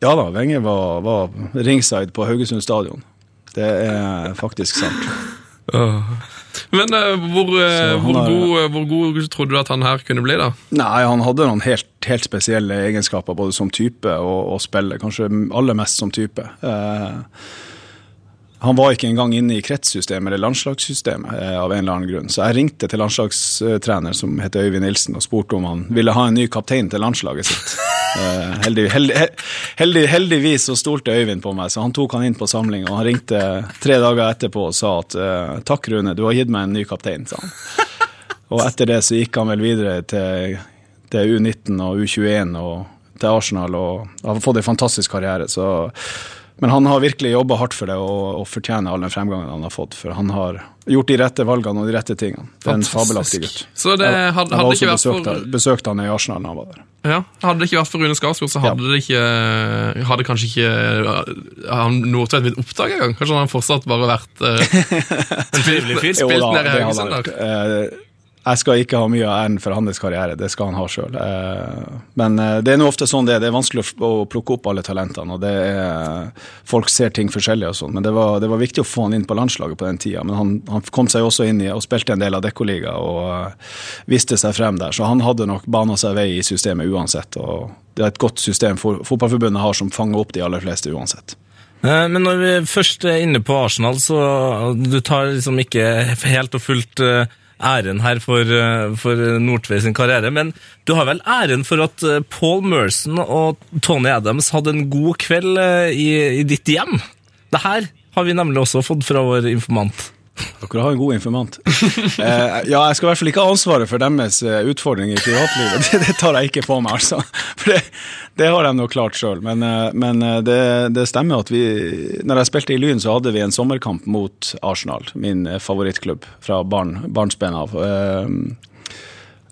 Ja da, Wenger var, var ringside på Haugesund stadion. Det er faktisk sant. Men eh, hvor, eh, hvor, har- god, eh, hvor god trodde du at han her kunne bli, da? Nei, han hadde noen helt, helt spesielle egenskaper, både som type og, og spiller. Kanskje aller mest som type. Eh, han var ikke engang inne i kretssystemet eller landslagssystemet eh, av en eller annen grunn. Så jeg ringte til landslagstrener som heter Øyvind Nilsen og spurte om han ville ha en ny kaptein til landslaget sitt. Eh, heldig, heldig, heldig, heldigvis så stolte Øyvind på meg, så han tok han inn på samling. Og han ringte tre dager etterpå og sa at eh, takk Rune, du har gitt meg en ny kaptein, sa han. Og etter det så gikk han vel videre til, til U19 og U21 og til Arsenal og har fått en fantastisk karriere. Så, men han har virkelig jobba hardt for det og, og fortjener all den fremgangen han har fått. For han har gjort de rette valgene og de rette tingene. Det er en fabelaktig gutt. Så det Jeg- hadde, jeg hadde også ikke vært besøkt, for besøkt, han i Arsenal da han var der. Ja, Hadde det ikke vært for Rune Skarsgård, så hadde det ikke Hadde kanskje ikke uh, han Nordtveit blitt oppdaga engang. Kanskje han hadde fortsatt bare vært uh, en. Spilt nede i hadde Haugesund Eh, Jeg skal ikke ha mye av æren for hans karriere, det skal han ha sjøl. Men eh, det er nå ofte sånn det er. Det er vanskelig å plukke opp alle talentene. og er, Folk ser ting forskjellig og sånn. Men det var, det var viktig å få han inn på landslaget på den tida. Men han, han kom seg også inn i og spilte en del av Dekkoliga og eh, viste seg frem der. Så han hadde nok bana seg vei i systemet uansett. og Det er et godt system for, Fotballforbundet har som fanger opp de aller fleste uansett. Eh, Men når vi først er inne på Arsenal, så du tar liksom ikke helt og fullt eh, æren her for, eh, for Nordtvei sin karriere, men du har vel æren for at eh, Paul Merson og Tony Adams hadde en god kveld eh, i, i ditt hjem. Det her har vi nemlig også fått fra vår informant. Dere har en god informant. Eh, ja, jeg skal i hvert fall ikke ha ansvaret for deres eh, utfordringer i privatlivet. Det, det tar jeg ikke på meg, altså. For det, det har de nå klart sjøl. Men, eh, men eh, det, det stemmer at vi Når jeg spilte i Lyn, så hadde vi en sommerkamp mot Arsenal, min favorittklubb fra barn, barnsben av. Eh,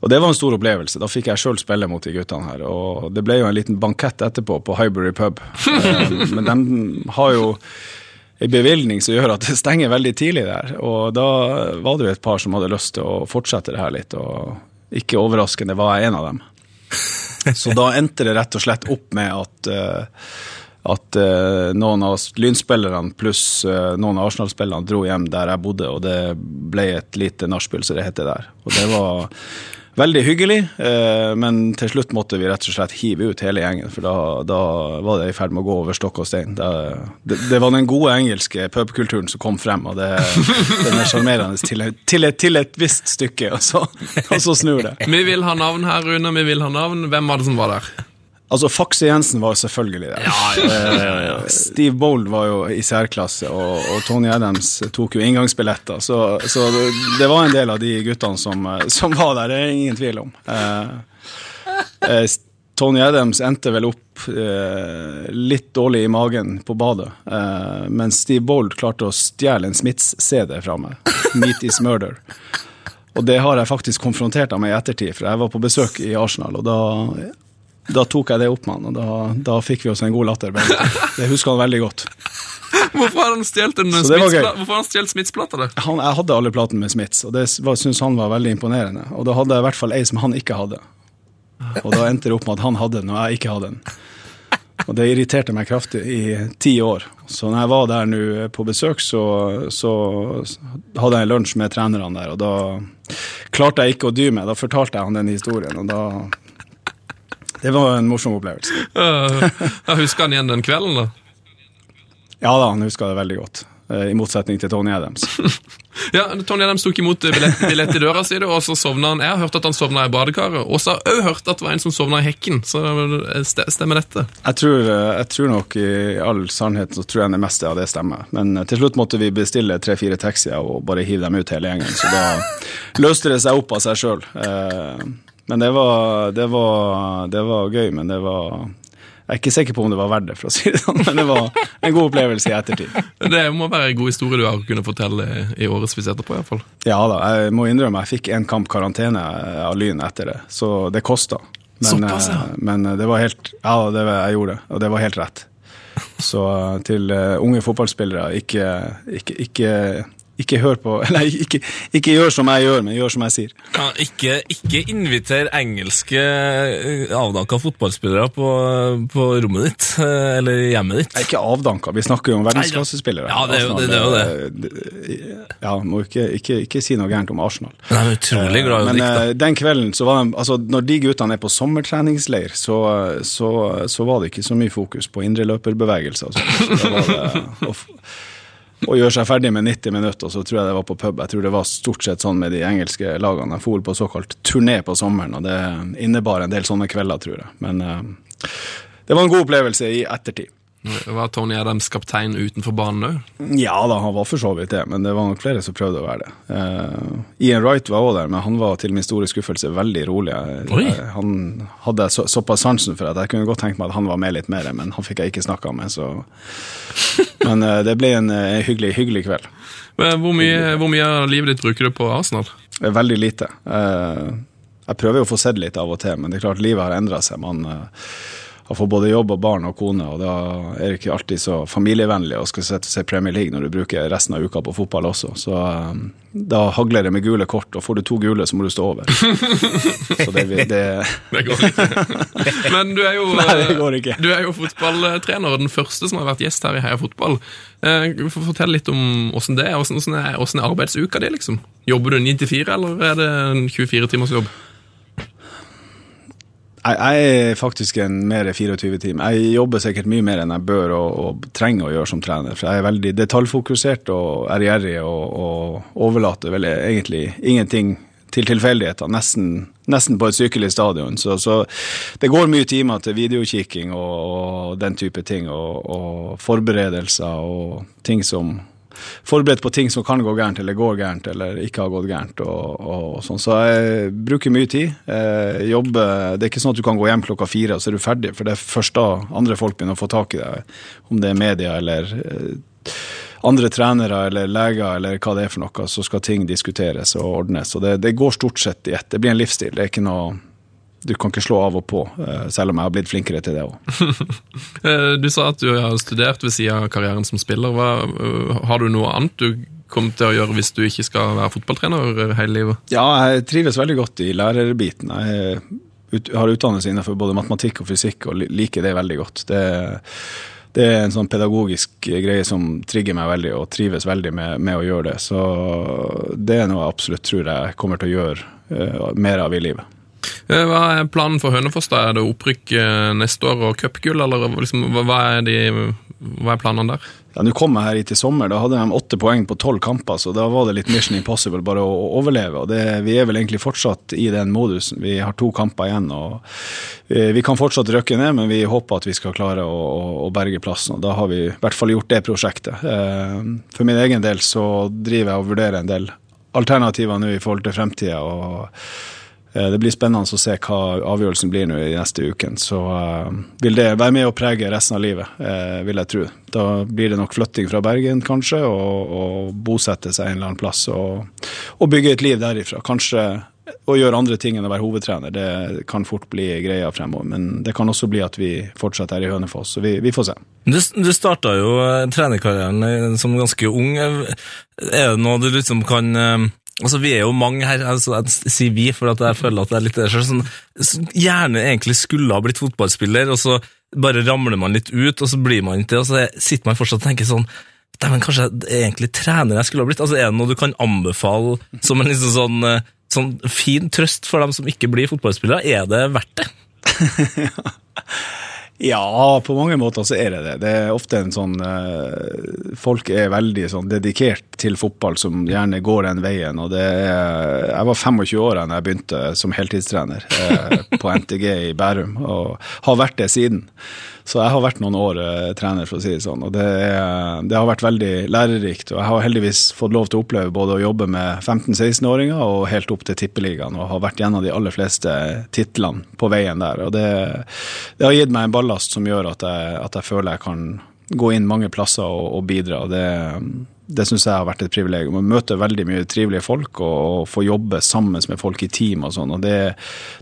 og det var en stor opplevelse. Da fikk jeg sjøl spille mot de guttene her. Og det ble jo en liten bankett etterpå på Highbury pub. Eh, men de har jo en bevilgning som gjør at det stenger veldig tidlig der. Og da var det jo et par som hadde lyst til å fortsette det her litt, og ikke overraskende var jeg en av dem. Så da endte det rett og slett opp med at eh, at eh, noen av Lynspillerne pluss eh, noen av Arsenal-spillerne dro hjem der jeg bodde, og det ble et lite nachspiel, som det heter der. Og det var veldig hyggelig, eh, men til slutt måtte vi rett og slett hive ut hele gjengen, for da, da var det i ferd med å gå over stokk og stein. Det, det, det var den gode engelske pubkulturen som kom frem, og det, den er sjarmerende til, til, til et visst stykke, og så, og så snur det. Vi vil ha navn her, Rune. Vi vil ha navn. Hvem var det som var der? Altså, Fakse Jensen var selvfølgelig det. Eh, Steve Bold var jo i særklasse, og, og Tony Adams tok jo inngangsbilletter. Så, så det, det var en del av de guttene som, eh, som var der, det er ingen tvil om. Eh, eh, Tony Adams endte vel opp eh, litt dårlig i magen på badet, eh, mens Steve Bold klarte å stjele en Smiths-CD fra meg. 'Meat is murder'. Og det har jeg faktisk konfrontert ham med i ettertid, for jeg var på besøk i Arsenal, og da, da tok jeg det opp med han, og da, da fikk vi oss en god latter. Det husker han veldig godt. Hvorfor har han stjålet Smiths-plata? Han, jeg hadde alle platene med Smiths, og det syntes han var veldig imponerende. Og da hadde jeg i hvert fall ei som han ikke hadde. Og da endte det opp med at han hadde den, og jeg ikke hadde den. Og det irriterte meg kraftig i ti år. Så når jeg var der nå på besøk, så, så hadde jeg en lunsj med trenerne der, og da klarte jeg ikke å dy meg. Da fortalte jeg han den historien, og da Det var en morsom opplevelse. Uh, husker han igjen den kvelden, da. Ja da, han husker det veldig godt. eh, I motsetning til Tony Adams. Ja, Tony Adams tok imot billett, billett i døra si, og så sovna han. Jeg har hørt at han sovna i badekaret. Og så har jeg òg hørt at det var en som sovna i hekken. Så stemmer dette? Jeg tror, eh, jeg tror nok i all sannhet så tror jeg det meste av det stemmer. Men eh, til slutt måtte vi bestille tre-fire taxier og bare hive dem ut hele gjengen. Så da løste det seg opp av seg sjøl. Men det var, det, var, det var gøy, men det var Jeg er ikke sikker på om det var verdt det, for å si det sånn. Men det var en god opplevelse i ettertid. Det må være en god historie du har kunnet fortelle i årevis etterpå. i hvert fall. Ja da, jeg må innrømme jeg fikk en kamp karantene av Lyn etter det, så det kosta. Men, Såpass, ja. eh, men det var helt Ja, det, var- jeg gjorde det, og det var helt rett. Så eh, til eh, unge fotballspillere, ikke, ikke, ikke, ikke hør på Nei, ikke, ikke gjør som jeg gjør, men gjør som jeg sier. Ja, ikke, ikke inviter engelske eh, avdanka fotballspillere på, på rommet ditt, eh, eller hjemmet ditt. Ikke avdanka, vi snakker jo om verdensklassespillere. Ja, det er jo det- er jo det. Ja, må ikke, ikke, ikke si noe gærent om Arsenal. Nei, er utrolig glad i Men eh, den kvelden, så var de, altså når de guttene er på sommertreningsleir, så, så, så var det ikke så mye fokus på indreløperbevegelser. Altså. Så da var det f- gjøre seg ferdig med 90 minutter, og så tror jeg det var på pub. Jeg tror det var stort sett sånn med de engelske lagene. Jeg for på såkalt turné på sommeren, og det innebar en del sånne kvelder, tror jeg. Men eh, det var en god opplevelse i ettertid. Var Tony Adams kaptein utenfor banen òg? Ja da, han var for så vidt det, men det var nok flere som prøvde å være det. Uh, Ian Wright var også der, men han var til min store skuffelse veldig rolig. Oi. han hadde så, såpass sansen for at jeg kunne godt tenkt meg at han var med litt mer, men han fikk jeg ikke snakka med, så Men uh, det ble en uh, hyggelig, hyggelig kveld. Hvor mye, hvor mye av livet ditt bruker du på Arsenal? Veldig lite. Eh, jeg prøver jo å få sett litt av og til, men det er klart livet har endra seg. Man eh, har fått både jobb og barn og kone, og da er det ikke alltid så familievennlig å skal se Premier League når du bruker resten av uka på fotball også. Så eh, da hagler det med gule kort, og får du to gule, så må du stå over. så det, det Det går ikke. Men du er jo, Nei, ikke. Du er jo fotballtrener, og den første som har vært gjest her i Heia Fotball. Eh, Fortell litt om åssen det er. Åssen er, er arbeidsuka di, liksom? Jobber du 9 til 4, eller er det en 24 timers jobb? Jeg, er faktisk en mer 24-time. Jeg jobber sikkert mye mer enn jeg bør og, og trenger å gjøre som trener. For jeg er veldig detaljfokusert og ærgjerrig og, og overlater vel egentlig ingenting til tilfeldigheter. Nesten, nesten på et sykelig stadion. Så, så det går mye timer til videokikking og, og den type ting. Og, og forberedelser og ting som forberedt på ting som kan gå gærent, eller går gærent, eller ikke har gått gærent. Og, og sånn. Så jeg bruker mye tid. Jeg jobber, Det er ikke sånn at du kan gå hjem klokka fire og så er du ferdig, for det er først da andre folk begynner å få tak i deg. Om det er media eller eh, andre trenere eller leger eller hva det er for noe, så skal ting diskuteres og ordnes. Og det, det går stort sett i ett. Det blir en livsstil. Det er ikke noe du kan ikke slå av og på, eh, selv om jeg har blitt flinkere til det òg. Eh, Du sa at du har studert ved siden av karrieren som spiller. Hva, eh, har du noe annet du kommer til å gjøre hvis du ikke skal være fotballtrener hele livet? Ja, jeg trives veldig godt i lærerbiten. Jeg ut, har utdannelse innenfor både matematikk og fysikk, og liker det veldig godt. Det, det er en sånn pedagogisk greie som trigger meg veldig, og trives veldig med, med å gjøre det. Så det er noe jeg absolutt tror jeg kommer til å gjøre mer av i livet. Eh, Hva er planen for Hønefoss? da? Er det opprykk eh, neste år og cupgull, eller liksom, hva- er, de, hva er planene der? ja, Nå kom jeg her hit i sommer, da hadde de åtte poeng på tolv kamper, så da var det litt mission impossible bare å, å overleve. og det, Vi er vel egentlig fortsatt i den modusen. Vi har to kamper igjen. og Vi, vi kan fortsatt røkke ned, men vi håper at vi skal klare å, å, å berge plassen. og Da har vi i hvert fall gjort det prosjektet. Eh, For min egen del så driver jeg og vurderer en del alternativer nå i forhold til fremtida. Eh, Det blir spennende å se hva avgjørelsen blir nå i neste uken. Så eh, vil det være med å prege resten av livet, eh, vil jeg tro. Da blir det nok flytting fra Bergen, kanskje, og, og bosette seg en eller annen plass. Og, og bygge et liv derifra. Kanskje å gjøre andre ting enn å være hovedtrener. Det kan fort bli greia fremover. Men det kan også bli at vi fortsetter her i Hønefoss. Så vi, vi får se. Du, du starta jo trenerkarrieren som ganske ung. Er det noe du liksom kan Altså, Vi er jo mange her, altså, jeg sier vi, for at jeg føler at det er litt det sånn, som gjerne egentlig skulle ha blitt fotballspiller, og så bare ramler man litt ut, og så blir man ikke det, og så sitter man fortsatt og tenker sånn Dæven, kanskje jeg er egentlig trener jeg skulle ha blitt? Altså, Er det noe du kan anbefale som en liksom sånn, eh, sånn fin trøst for dem som ikke blir fotballspillere? Er det verdt det? Ja, på mange måter så er det det. Det er ofte en sånn eh, Folk er veldig sånn dedikert til fotball, som gjerne går den veien. og det er, Jeg var 25 år da jeg begynte som heltidstrener eh, på NTG i Bærum, og har vært det siden. Så jeg har vært noen år eh, trener, for å si det sånn. Og det, er, det har vært veldig lærerikt. Og jeg har heldigvis fått lov til å oppleve både å jobbe med 15-16-åringer og helt opp til Tippeligaen, og har vært gjennom de aller fleste titlene på veien der. Og det, det har gitt meg en ballast som gjør at jeg, at jeg føler jeg kan gå inn mange plasser og, og bidra. og det det syns jeg har vært et privilegium. Å møte veldig mye trivelige folk og, og få jobbe sammen med folk i team og sånn. og det,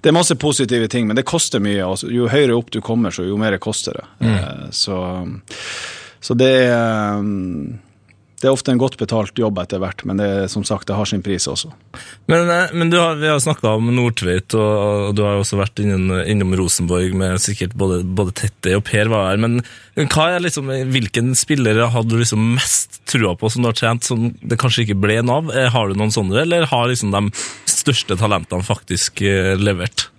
det, er masse positive ting, men det koster mye. Også. Jo høyere opp du kommer, så jo mer koster det. Mm. Uh, så, så det er um, det er ofte en godt betalt jobb etter hvert, men det, som sagt, det har sin pris også. Men, men har, vi har snakka om Nordtveit, og, og, du har også vært innom, innom Rosenborg med sikkert både, både Tette og Per var her. Men liksom, hvilken spillere hadde du liksom mest trua på som du har trent, som det kanskje ikke ble en av? Har du noen sånne, eller har liksom de største talentene faktisk levert?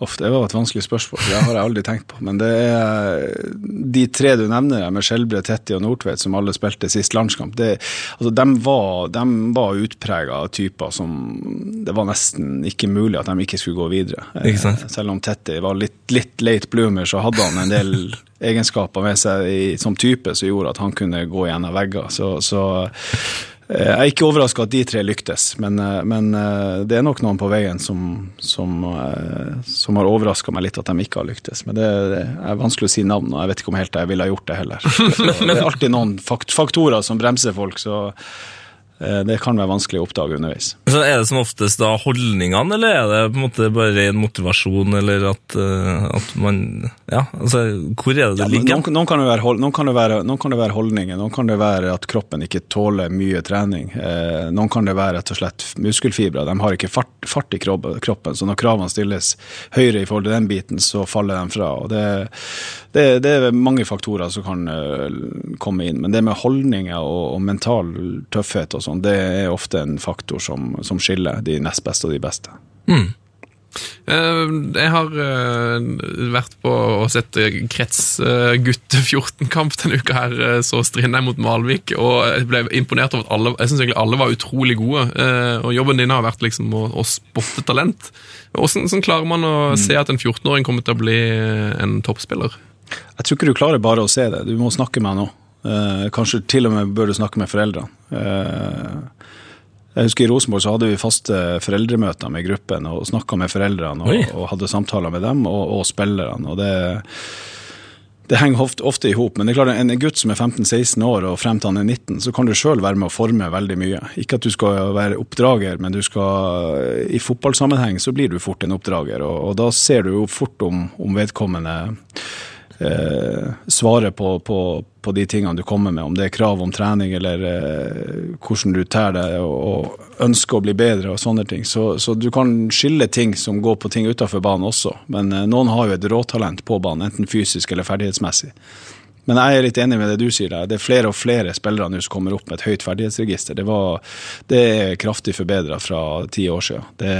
Uff, det var et vanskelig spørsmål. Det har jeg aldri tenkt på. Men det er de tre du nevner, med Skjelbre, Tetti og Nordtveit, som alle spilte sist landskamp, det, altså, de var, de var utprega typer som det var nesten ikke mulig at de ikke skulle gå videre. Ikke Selv om Tetti var litt, litt late bloomer, så hadde han en del egenskaper med seg i, som type som gjorde at han kunne gå gjennom vegger. Så, så Eh, jeg er ikke overraska at de tre lyktes, men, eh, men, eh, det er nok noen på veien som, som, som har overraska meg litt at de ikke har lyktes. Men det, er vanskelig å si navn, og jeg vet ikke om helt jeg ville ha gjort det heller. Så det er alltid noen faktorer som bremser folk, så Eh, det kan være vanskelig å oppdage underveis. Så Er det som oftest da holdningene, eller er det på en måte bare ren motivasjon, eller at, uh, at man Ja, altså, hvor er det det ja, ligger? Noen, noen, kan være, noen, kan være, noen, kan det være, holdninger, noen kan det være at kroppen ikke tåler mye trening. Eh, noen kan det være rett og slett muskelfibre, de har ikke fart, fart i kroppen, så når kravene stilles høyere i forhold til den biten, så faller de fra. og det, det, det er mange faktorer som kan uh, komme inn, men det med holdninger og, og mental tøffhet og sånn, det er ofte en faktor som, som, skiller de nest beste og de beste. Mm. Jeg har vært på og sett krets gutte 14-kamp denne uka her, så Strindheim mot Malvik, og jeg ble imponert over at alle jeg synes egentlig alle var utrolig gode. Og jobben din har vært liksom å, å spotte talent. Hvordan klarer man å mm. se at en 14-åring kommer til å bli en toppspiller? Jeg tror ikke du klarer bare å se det, du må snakke med han òg. Eh, kanskje til og med bør du snakke med foreldrene. Eh, jeg husker I Rosenborg så hadde vi faste foreldremøter med gruppen og snakka med foreldrene og, og, hadde samtaler med dem og, og spillerne. og det, det henger ofte, ofte i hop, men det er klart en gutt som er 15-16 år og frem til han er 19, så kan du sjøl være med å forme veldig mye. Ikke at du skal være oppdrager, men du skal, i fotballsammenheng så blir du fort en oppdrager. Og, og da ser du jo fort om, om vedkommende eh, svarer på, på, på, de tingene du kommer med, om det er krav om trening eller eh, hvordan du tær deg og, og, ønsker å bli bedre og sånne ting. Så, så du kan skille ting som går på ting utenfor banen også, men eh, noen har jo et råtalent på banen, enten fysisk eller ferdighetsmessig. Men jeg er litt enig med det du sier. der. Det er flere og flere spillere nå som kommer opp med et høyt ferdighetsregister. Det, var, det er kraftig forbedra fra ti år siden. Det,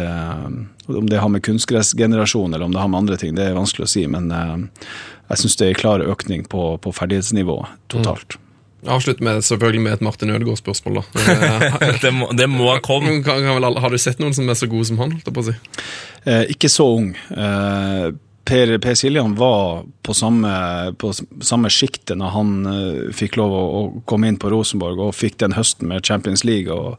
om det har med kunstgressgenerasjon eller om det har med andre ting, det er vanskelig å si. Men uh, jeg syns det er en klar økning på, på ferdighetsnivået totalt. Mm. Avslutt med selvfølgelig med et Martin Ødegaard-spørsmål. da. Eh, Det må, det må komme. kan, kan vel har du sett noen som er så gode som han? holdt jeg på å si? Eh, ikke så ung. Eh, per, per Siljan var på samme, på samme sjiktet når han eh, fikk lov å, å komme inn på Rosenborg og fikk den høsten med Champions League. og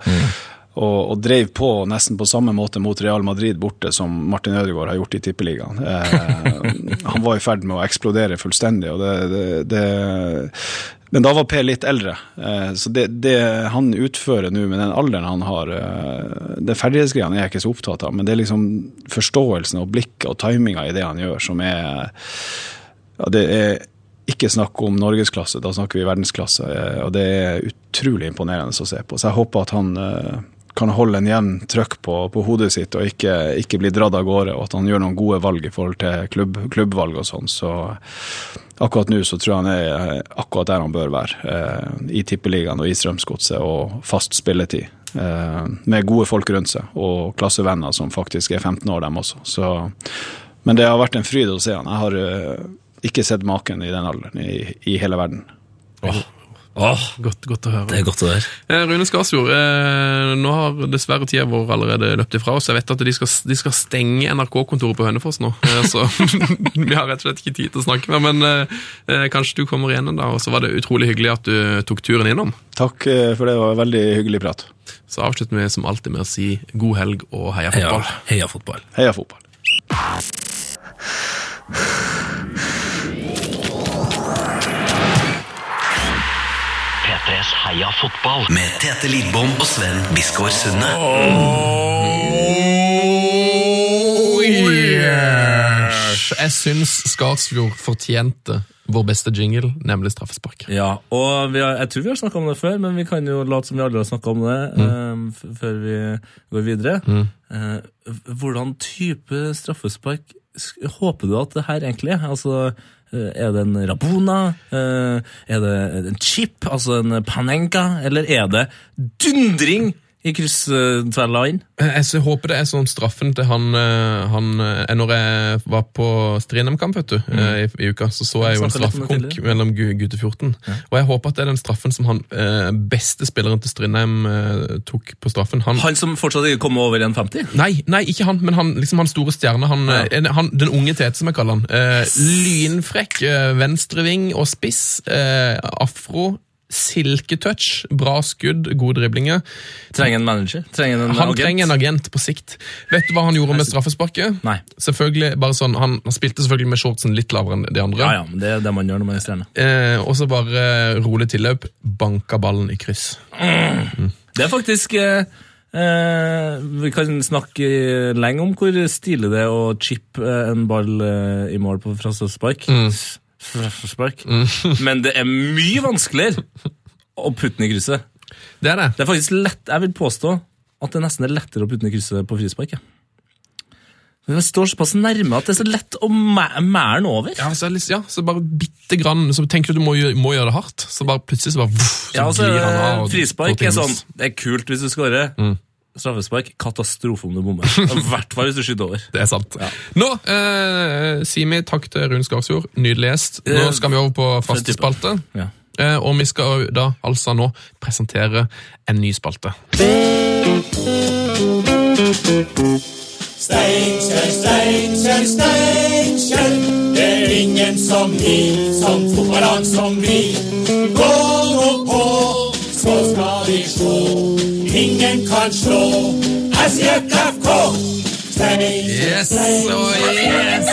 og, og drev på nesten på samme måte mot Real Madrid borte som Martin Ødegaard har gjort i Tippeligaen. Eh, han var i ferd med å eksplodere fullstendig. og det, det, det men da var Per litt eldre, eh, så det, det han utfører nå med den alderen han har eh, Det ferdighetsgreiene er jeg ikke så opptatt av, men det er liksom forståelsen og blikket og timinga i det han gjør, som er ja, Det er ikke snakk om norgesklasse, da snakker vi verdensklasse. eh, Og det er utrolig imponerende å se på. Så jeg håper at han kan holde en jevn trøkk på, på hodet sitt og ikke, ikke bli dratt av gårde, og at han gjør noen gode valg i forhold til klubb, klubbvalg og sånn. Så akkurat nå så tror jeg han er eh, akkurat der han bør være. Eh, I Tippeligaen og i Strømsgodset og fast spilletid. Eh, med gode folk rundt seg og klassevenner som faktisk er 15 år, dem også. Så, men det har vært en fryd å se han. Jeg har eh, ikke sett maken i den alderen i, i hele verden. Åh, Godt, godt å høre. det er godt å høre. Eh, Rune Skarsjord, eh, nå har dessverre tida vår allerede løpt ifra oss. Jeg vet at de skal, de skal stenge NRK-kontoret på Hønefoss nå, eh, så vi har rett og slett ikke tid til å snakke mer. Men eh, eh, kanskje du kommer igjen en dag, og så var det utrolig hyggelig at du tok turen innom. Takk for det, det var en veldig hyggelig prat. Så avslutter vi som alltid med å si god helg og heia Heia, fotball. heia fotball. Heia fotball. P3s Heia fotball med Tete Lidbom og Sven Biskår Sunde. Jeg syns Skarsfjord fortjente vår beste jingle, nemlig straffespark. Ja, og vi har, jeg tror vi har snakka om det før, men vi kan jo late som vi aldri har snakka om det mm. uh, før vi går videre. Mm. Uh, hvordan type straffespark håper du at det her egentlig er? Altså, er det en Rabona? Eh, er det en chip, altså en Panenka? Eller er det dundring i krysstverla inn? Eh, Jeg håper det er sånn straffen til han, eh, han eh, Når jeg var på Strindheim-kamp vet du, eh, i, i uka, så så jeg jo en straffekonk mellom gu- gutte 14. Og jeg håper at det er den straffen som han eh, beste spilleren til Strindheim eh, tok på straffen. Han, Han som fortsatt ikke kom over 1,50? Nei, nei, ikke han, men han, liksom han store stjerne. Han, Ja. eh, han, den unge Tete, som jeg kaller han. Yes. lynfrekk, eh, venstreving og spiss. Eh, afro. Silketouch, bra skudd, gode driblinger. Trenger en manager? Trenger en Han agent? trenger en agent på sikt. Vet du hva han gjorde med straffesparket? Nei. Selvfølgelig, bare sånn, han, han spilte selvfølgelig med shortsen litt lavere enn de andre. Ja, ja, men det er det man gjør når man er stjerne. Eh, og så bare eh, rolig tilløp, banka ballen i kryss. Det er faktisk eh, eh, Vi kan snakke lenge om hvor stilig det er å chippe eh, en ball eh, i mål på fra straffespark. Straffespark. Men det er mye vanskeligere å putte den i krysset. Det er det. Det er faktisk lett, Jeg vil påstå at det nesten er lettere å putte den i krysset på frispark. ja. Det står såpass nærme at det er så lett å mæle den over. Ja, så, litt- ja, så bare bitte grann, så tenker du du må, må gjøre det hardt, så bare plutselig så bare så Ja, altså. Frispark er sånn. Det er kult hvis du scorer. Straffespark katastrofe om du bommer. I hvert fall hvis du skyter over. Det er sant. Nå eh, sier vi takk til Rune Skarsfjord. Nydelig gjest. Nå Eh, skal vi over på faste spalte. Ja. Eh, og vi skal da altså nå presentere en ny spalte. Steinkjer, Steinkjer, Steinkjer. Det er ingen som vi, som fotballag som vi. Gå nå på, så skal vi slå. Ingen kan slå SJFK. Yes, og yes!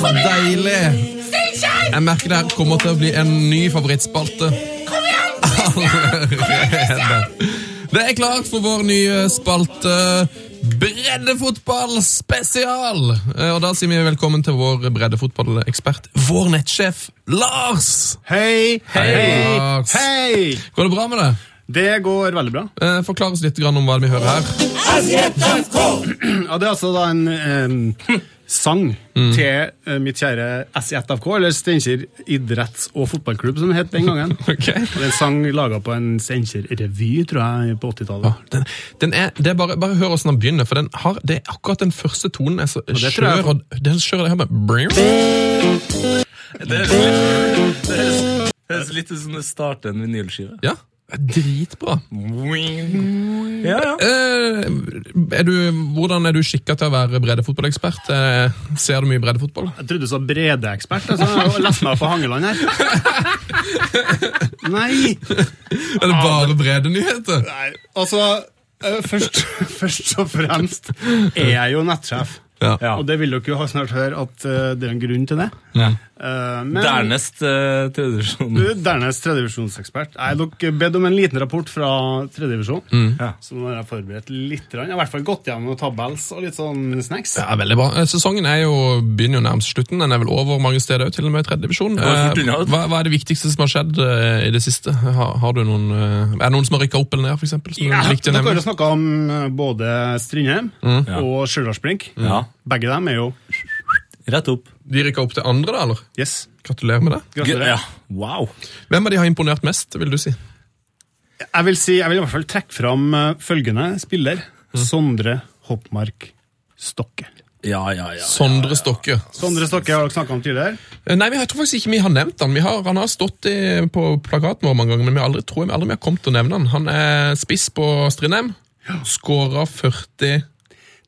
Deilig! Jeg merker det her kommer til å bli en ny favorittspalte. Kom igjen! Det er klart for vår nye spalte Breddefotball spesial! Eh, Og da sier vi velkommen til vår breddefotballekspert, vår nettsjef Lars! Hei, hei, Lars. hei! Går det bra med det? Det går veldig bra. Eh, Forklar oss litt grann om hva vi hører her. Ja, det er altså da en em, sang til eh, mitt kjære SIFK, eller Steinkjer idretts- og fotballklubb, som det het den gangen. okay. Det er en sang laga på en Steinkjer-revy, tror jeg, på 80-tallet. Den, den er, er bare, bare hør hvordan den begynner, for den har, det er akkurat den første tonen er så jeg skjør. og Den skjør det her med Det høres litt, det høres, det Høres litt ut som det starter en vinylskive. Ja, dritbra. Ja, ja. Eh, er du, hvordan er du skikka til å være breddefotballekspert? Eh, ser du mye breddefotball? Jeg trodde du sa breddeekspert. Altså, jeg har lest meg opp på Hangeland her. Nei! Er det bare bredenyheter? Nei, altså eh, først, først og fremst er jeg jo nettsjef. Ja. Ja. Og det vil dere jo snart høre at det er en grunn til det. Eh, men- Dernest uh, tredjevisjon. Dernest tredjedivisjonsekspert. Jeg har bedt om en liten rapport fra tredjedivisjon. Ja. Så nå har jeg forberedt litt. Jeg har i hvert fall gått gjennom noen tabels og litt sånn snacks. Ja, veldig bra. Eh, Sesongen er jo, begynner jo nærmest slutten. Den er vel over mange steder, òg, til og med i tredje divisjon. går fort Eh, unna, vet du. Hva, hva er det viktigste som har skjedd eh, i det siste? Har, har du noen, eh, er det noen som har rykka opp eller ned, eksempel? Ja, er dere har jo snakka om eh, både Strindheim mm. og Stjørdalsblink. Ja. Begge dem er jo Rett opp. De rykka opp til andre, da, eller? Yes. Gratulerer med det. Gratulerer. Ja. Wow. Hvem av de har imponert mest, vil du si? Jeg vil si, jeg vil i hvert fall trekke fram eh, følgende spiller. Sondre Hoppmark Stokke. Ja, ja, ja. Sondre Stokke. Sondre Stokke har dere snakka om tidligere. Eh, Nei, jeg tror faktisk ikke vi har nevnt han. Vi har, han har stått i, på plakaten vår mange ganger, men vi har aldri, tror jeg aldri vi har kommet til å nevne han. Han er spiss på Strindheim. Skåra 40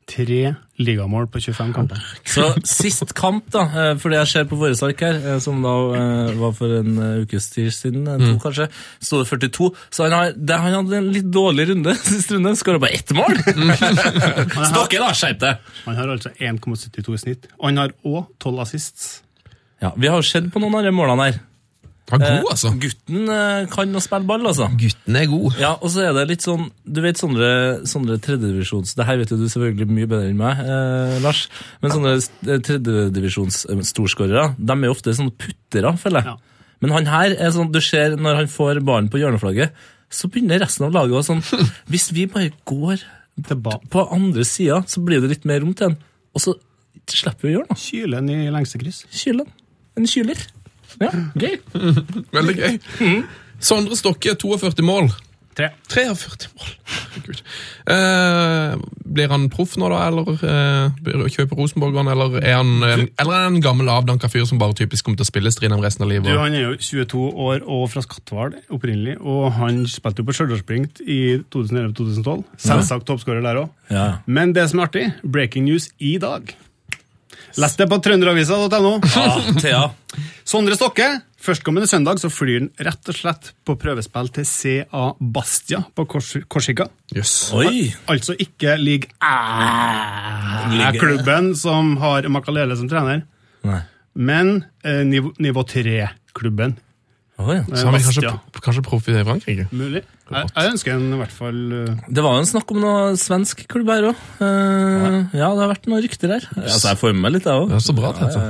Tre ligamål på 25 kamper. Så sist kamp, da, eh, for det jeg ser på våre ark her, eh, som da eh, var for en ukes tid siden, to kanskje, så det 42. Så han, har, det, han hadde en litt dårlig runde sist runde. Skåra bare ett mål! Stokke, da! Skjerp deg! Han har altså 1,72 i snitt. Og han har òg 12 assists. Ja, vi har jo sett på noen av de målene her. Han er Eh, god, altså. Gutten eh, kan å spille ball, altså. Gutten er god. Ja, og så er det litt sånn Du vet sånne, sånne tredjedivisjons Det her vet jo du selvfølgelig mye bedre enn meg, eh, Lars. Men sånne eh, tredjedivisjons eh, storskårere, de er jo ofte sånne puttere, føler jeg. Ja. Men han her er sånn Du ser når han får ballen på hjørneflagget, så begynner resten av laget å sånn Hvis vi bare går på andre sida, så blir det litt mer rom til han. Og så slipper vi å gjøre noe. Kylen i lengste kryss. Kylen. En kyler. Ja, gøy. Veldig gøy. Sondre Stokke, 42 mål. Tre. 43 mål. Herregud. Eh, blir han proff nå, da, eller eh, kjøper Rosenborg han, eller er han, en, eller er han en gammel, avdanka fyr som bare typisk kommer til å spille Strindheim resten av Du, livet? Han er jo 22 år og fra Skatval opprinnelig, og han spilte jo på Stjørdalsblink i 2011-2012. Selvsagt toppskårer der òg. Ja. Men det som er artig, breaking news i dag. Les det på trønderavisa.no. ja, Thea. Sondre Stokke. Førstkommende søndag så flyr han rett og slett på prøvespill til CA Bastia på Kors Korsika. Yes. Oi! Altså ikke League A-klubben som har Makalele som trener, Nei. men eh, nivå, nivå 3-klubben. Oh, ja. Så han er kanskje, kanskje proff i Frankrike? Mulig. Jeg, jeg ønsker en i hvert fall eh, Det var jo en snakk om noe svensk klubb her òg. ja, det har vært noen rykter her. Altså, Jeg får med meg litt, jeg òg. Ja, så bra, Tete.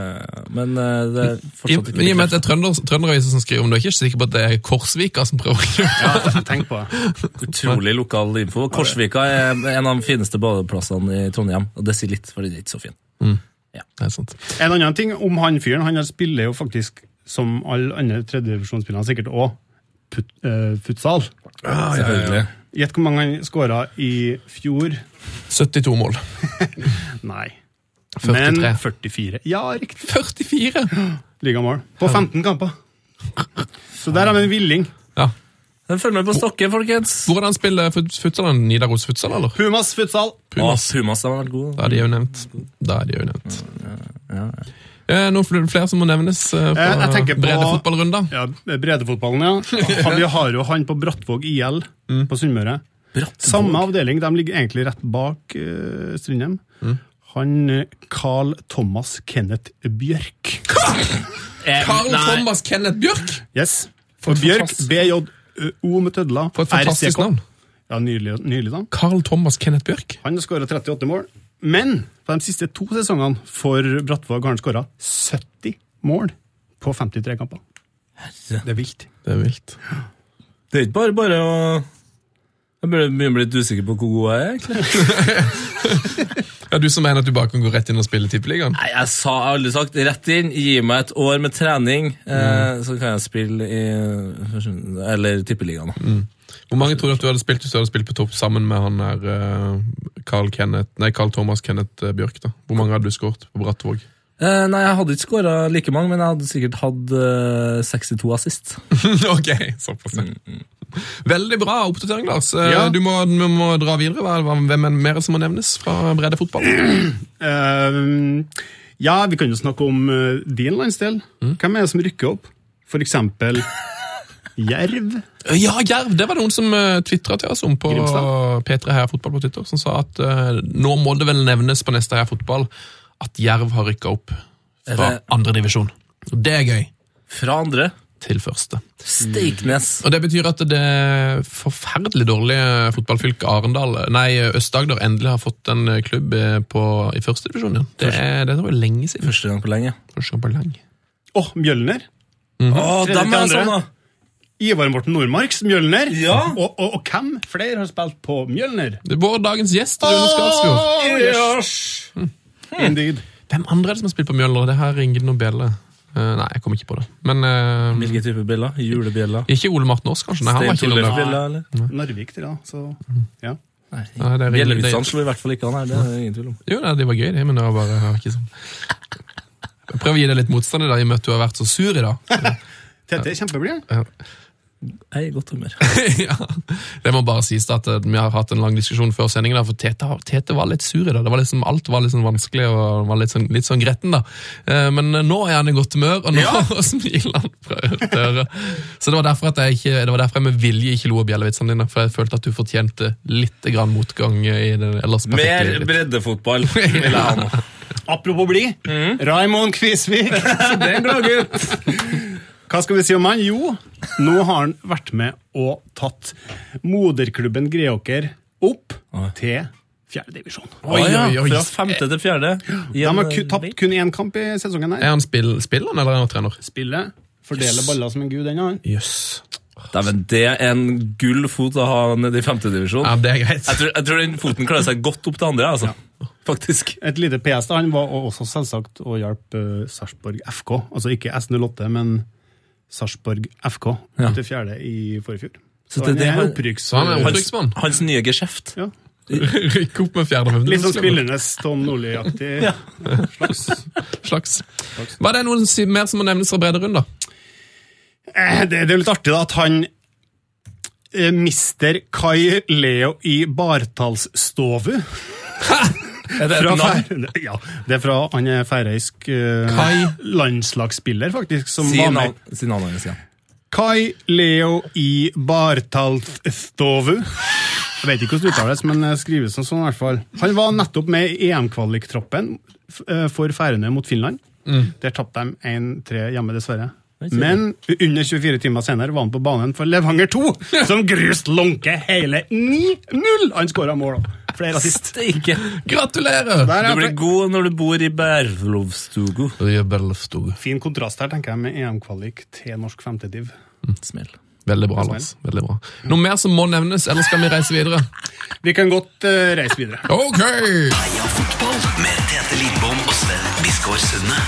Men uh, det er I, fortsatt men i og med at det er trønder, Trønderavisa som skriver om det, er ikke sikker på at det er Korsvika som prøver å gjøre det. Ja, tenk på det. utrolig lokal info. Korsvika er en av de fineste badeplassene i Trondheim, og det sier litt, for det er ikke så fint. Det er sant. En annen ting om han fyren. Han spiller jo faktisk, som alle andre tredjedivisjonsspillere, sikkert òg put, uh, futsal. Selvfølgelig. Gjett hvor mange han skåra i fjor? 72 mål. Nei. 43. Men 44. Ja, riktig. 44! Ligamål. På 15 kamper. Så der har vi en villing. Ja. Den følger med på Stokke, folkens. Hvor er det spiller futsalen? futsal? Nidaros futsal, eller? Pumas futsal. Pumas, Pumas har vært god. Da er de jo nevnt. Da er de jo nevnt. Eh, Noen fl- flere som må nevnes eh, Eh, fra breddefotballrunder? Ja, breddefotballen, ja. Han, vi har jo han på Brattvåg IL på Sunnmøre. Samme avdeling. De ligger egentlig rett bak uh, Strindheim. Han eh, Carl Thomas Kenneth Bjørk. Carl. Thomas Kenneth Bjørk! Yes. For Bjørk, BJO med tødler. For et fantastisk navn. Ja, Nydelig, nydelig navn. Carl Thomas Kenneth Bjørk. Han skåra 38 mål. Men på de siste to sesongene for Brattvåg har han skåra 70 mål på 53 kamper. Det er vilt. Det er vilt. Det er ikke bare bare å Jeg burde begynne å bli litt usikker på hvor god jeg er. egentlig. Ja, Du som mener at du bare kan gå rett inn og spille Tippeligaen? Nei, Jeg sa jeg har aldri sagt rett inn. Gi meg et år med trening, eh, så kan jeg spille i Eller Tippeligaen. da. Hvor mange tror du at du hadde spilt hvis du hadde spilt på topp sammen med han der eh, Carl, Kenneth, nei, Carl Thomas Kenneth eh, Bjørk? da? Hvor mange hadde du skåret på Brattvåg? Eh, nei, jeg hadde ikke skåra like mange, men jeg hadde sikkert hatt eh, 62 assist. ok, såpass. Mm. Veldig bra oppdatering, Lars. Eh, Ja. Du, må, du må dra videre. Hvem er mer som må nevnes fra breddefotball? Uh, ja, vi kan jo snakke om uh, din landsdel. Hvem er det som rykker opp? For eksempel Jerv. Ja, Jerv! Det var noen som uh, tvitra til oss om på Grimstad. P3 Heia Fotball på Twitter, som sa at uh, nå må det vel nevnes på neste Heia Fotball at Jerv har rykka opp fra det- andredivisjon. Det er gøy. Fra andre. Til første. Steiknes. Og Det betyr at det forferdelig dårlige fotballfylket Arendal, nei, Øst-Agder, endelig har fått en klubb eh, på, i førstedivisjon igjen. Det er, det jo lenge siden. Første gang på lenge. Første gang på lenge. Å, Mjølner. Mm -hmm. oh, dem er sånn, da! Ivar Morten Nordmarks Mjølner. Ja. Og, og, og hvem flere har spilt på Mjølner? Det er vår dagens gjest, Rune Skarsfjord. Oh, yes. Indeed. Hvem andre er det som har spilt på Mjølner? Det her ringer noen bjeller. Uh, nei, jeg kommer ikke på det. Men uh, Hvilken type bjeller? Julebjeller? ikke Ole Martin Aas, kanskje? Nei, han var ikke innom der. Narvik til, da. Så, ja. Nei, Nei, det er Bjellevitsene slo i hvert fall ikke han her, det er det ingen tvil om. Jo, nei, det var gøy, det, men det var bare var ikke sånn. Prøver å gi deg litt motstand i dag, i og med at du har vært så sur i dag. Tete er kjempeblid. Jeg er i godt humør. ja. Det må bare sies at eh, vi har hatt en lang diskusjon før sendingen, for Tete, Tete var litt sur i dag. Liksom, alt var litt sånn vanskelig og var litt sånn, litt sånn gretten. da. Eh, Men eh, nå er han i godt humør, og nå smiler han fra øre til øre. Så det var derfor at jeg ikke, det var derfor jeg med vilje ikke lo av bjellevitsene dine, for jeg følte at du fortjente litt grann motgang i det ellers perfekte Mer breddefotball vil jeg ha nå. Apropos blid. Raymond Kvisvik. Den glad Hva skal vi si om han? Jo, nå har han vært med og tatt moderklubben Greåker opp til fjerdedivisjon. Oi, oi, oi. Fra femte til fjerde. De har ku, eh, tapt kun én kamp i sesongen. her. Er han spill, spilleren eller er han trener? Spiller. fordeler baller som en gud, den han. Yes. Dæven, det er en gull fot å ha nede i femtedivisjon. Ja, det er greit. Jeg, tror- jeg tror den foten klarer seg godt opp til andre, altså. Faktisk. Et lite PS da, han var også selvsagt å hjelpe uh, Sarpsborg FK. Altså ikke S08, men Sarpsborg FK Ja. til fjerde i forrige fjor. Så Så det- det er han, opprykks... Han er Hans, opprykksmann. hans nye geskjeft. Ja. Rykk opp med fjerde Litt sånn spillende Tom Nordli-aktig slags. slags. Var det noen mer som må nevnes fra Brederud, da? Eh, Det, det er litt artig da, at han eh, Mister Kai Leo i Bartalsstovu Er det et navn? Ja, det er fra han er færøysk uh, Kai? landslagsspiller, faktisk, som Si var med. si navnet hans, ja. Kai Leo i Bartalstovu. Jeg vet ikke hvordan det uttales, men det skrives som sånn i hvert fall. Han var nettopp med i EM-kvaliktroppen eh, for Færøyene mot Finland. Der tapte de 1-3 hjemme, dessverre. Men under 24 timer senere var han på banen for Levanger 2, som grust Lånke hele 9-0! Han skåra mål, da. Flere assist. Steike. Gratulerer! Der Du er blir god når du bor i Berlovstugu. Fin kontrast her, tenker jeg, med EM-kvalik til norsk femtediv. Smell. Veldig bra, Lars. Veldig bra. Noe mer som må nevnes, eller skal vi reise videre? Vi kan godt uh, reise videre. Ok! Heia fotball med Tete Lidbom og Sven Biskår Sunde.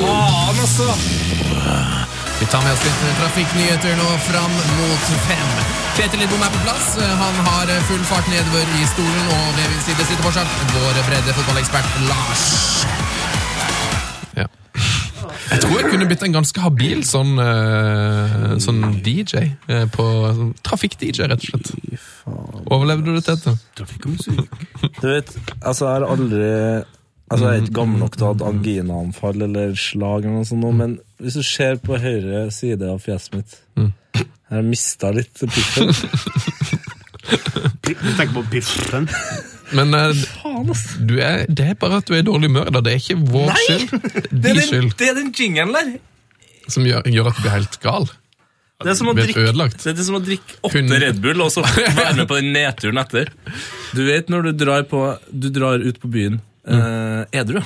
Faen, altså! Tar med oss litt trafikknyheter nå fram mot fem. Peter Lidbom er på plass. Han har full fart nedover i stolen, og ved min side sitter fortsatt vår bredde fotballekspert Lars. Ja. Jeg tror jeg kunne blitt en ganske habil sånn, eh, sånn DJ. eh, på sånn Trafikk-DJ, rett og slett. Overlevde du det, Tete? Du vet, altså jeg har aldri Altså Jeg er ikke gammel nok til å ha hatt anginaanfall eller slag, eller noe sånt, men hvis du ser på høyre side av fjeset mitt Jeg har mista litt piffen. Du tenker på piffen. Men eh, du er, det er bare at du er i dårlig humør. Det er ikke vår Nei! skyld. Det er Det er den, skyld det er den jingelen der! som gjør, gjør at du blir helt gal. Det er som å drikke, det er som å drikke Kun- åtte Red Bull og så være med på den nedturen etter. Du vet når du drar, på, du drar ut på byen eh, edru.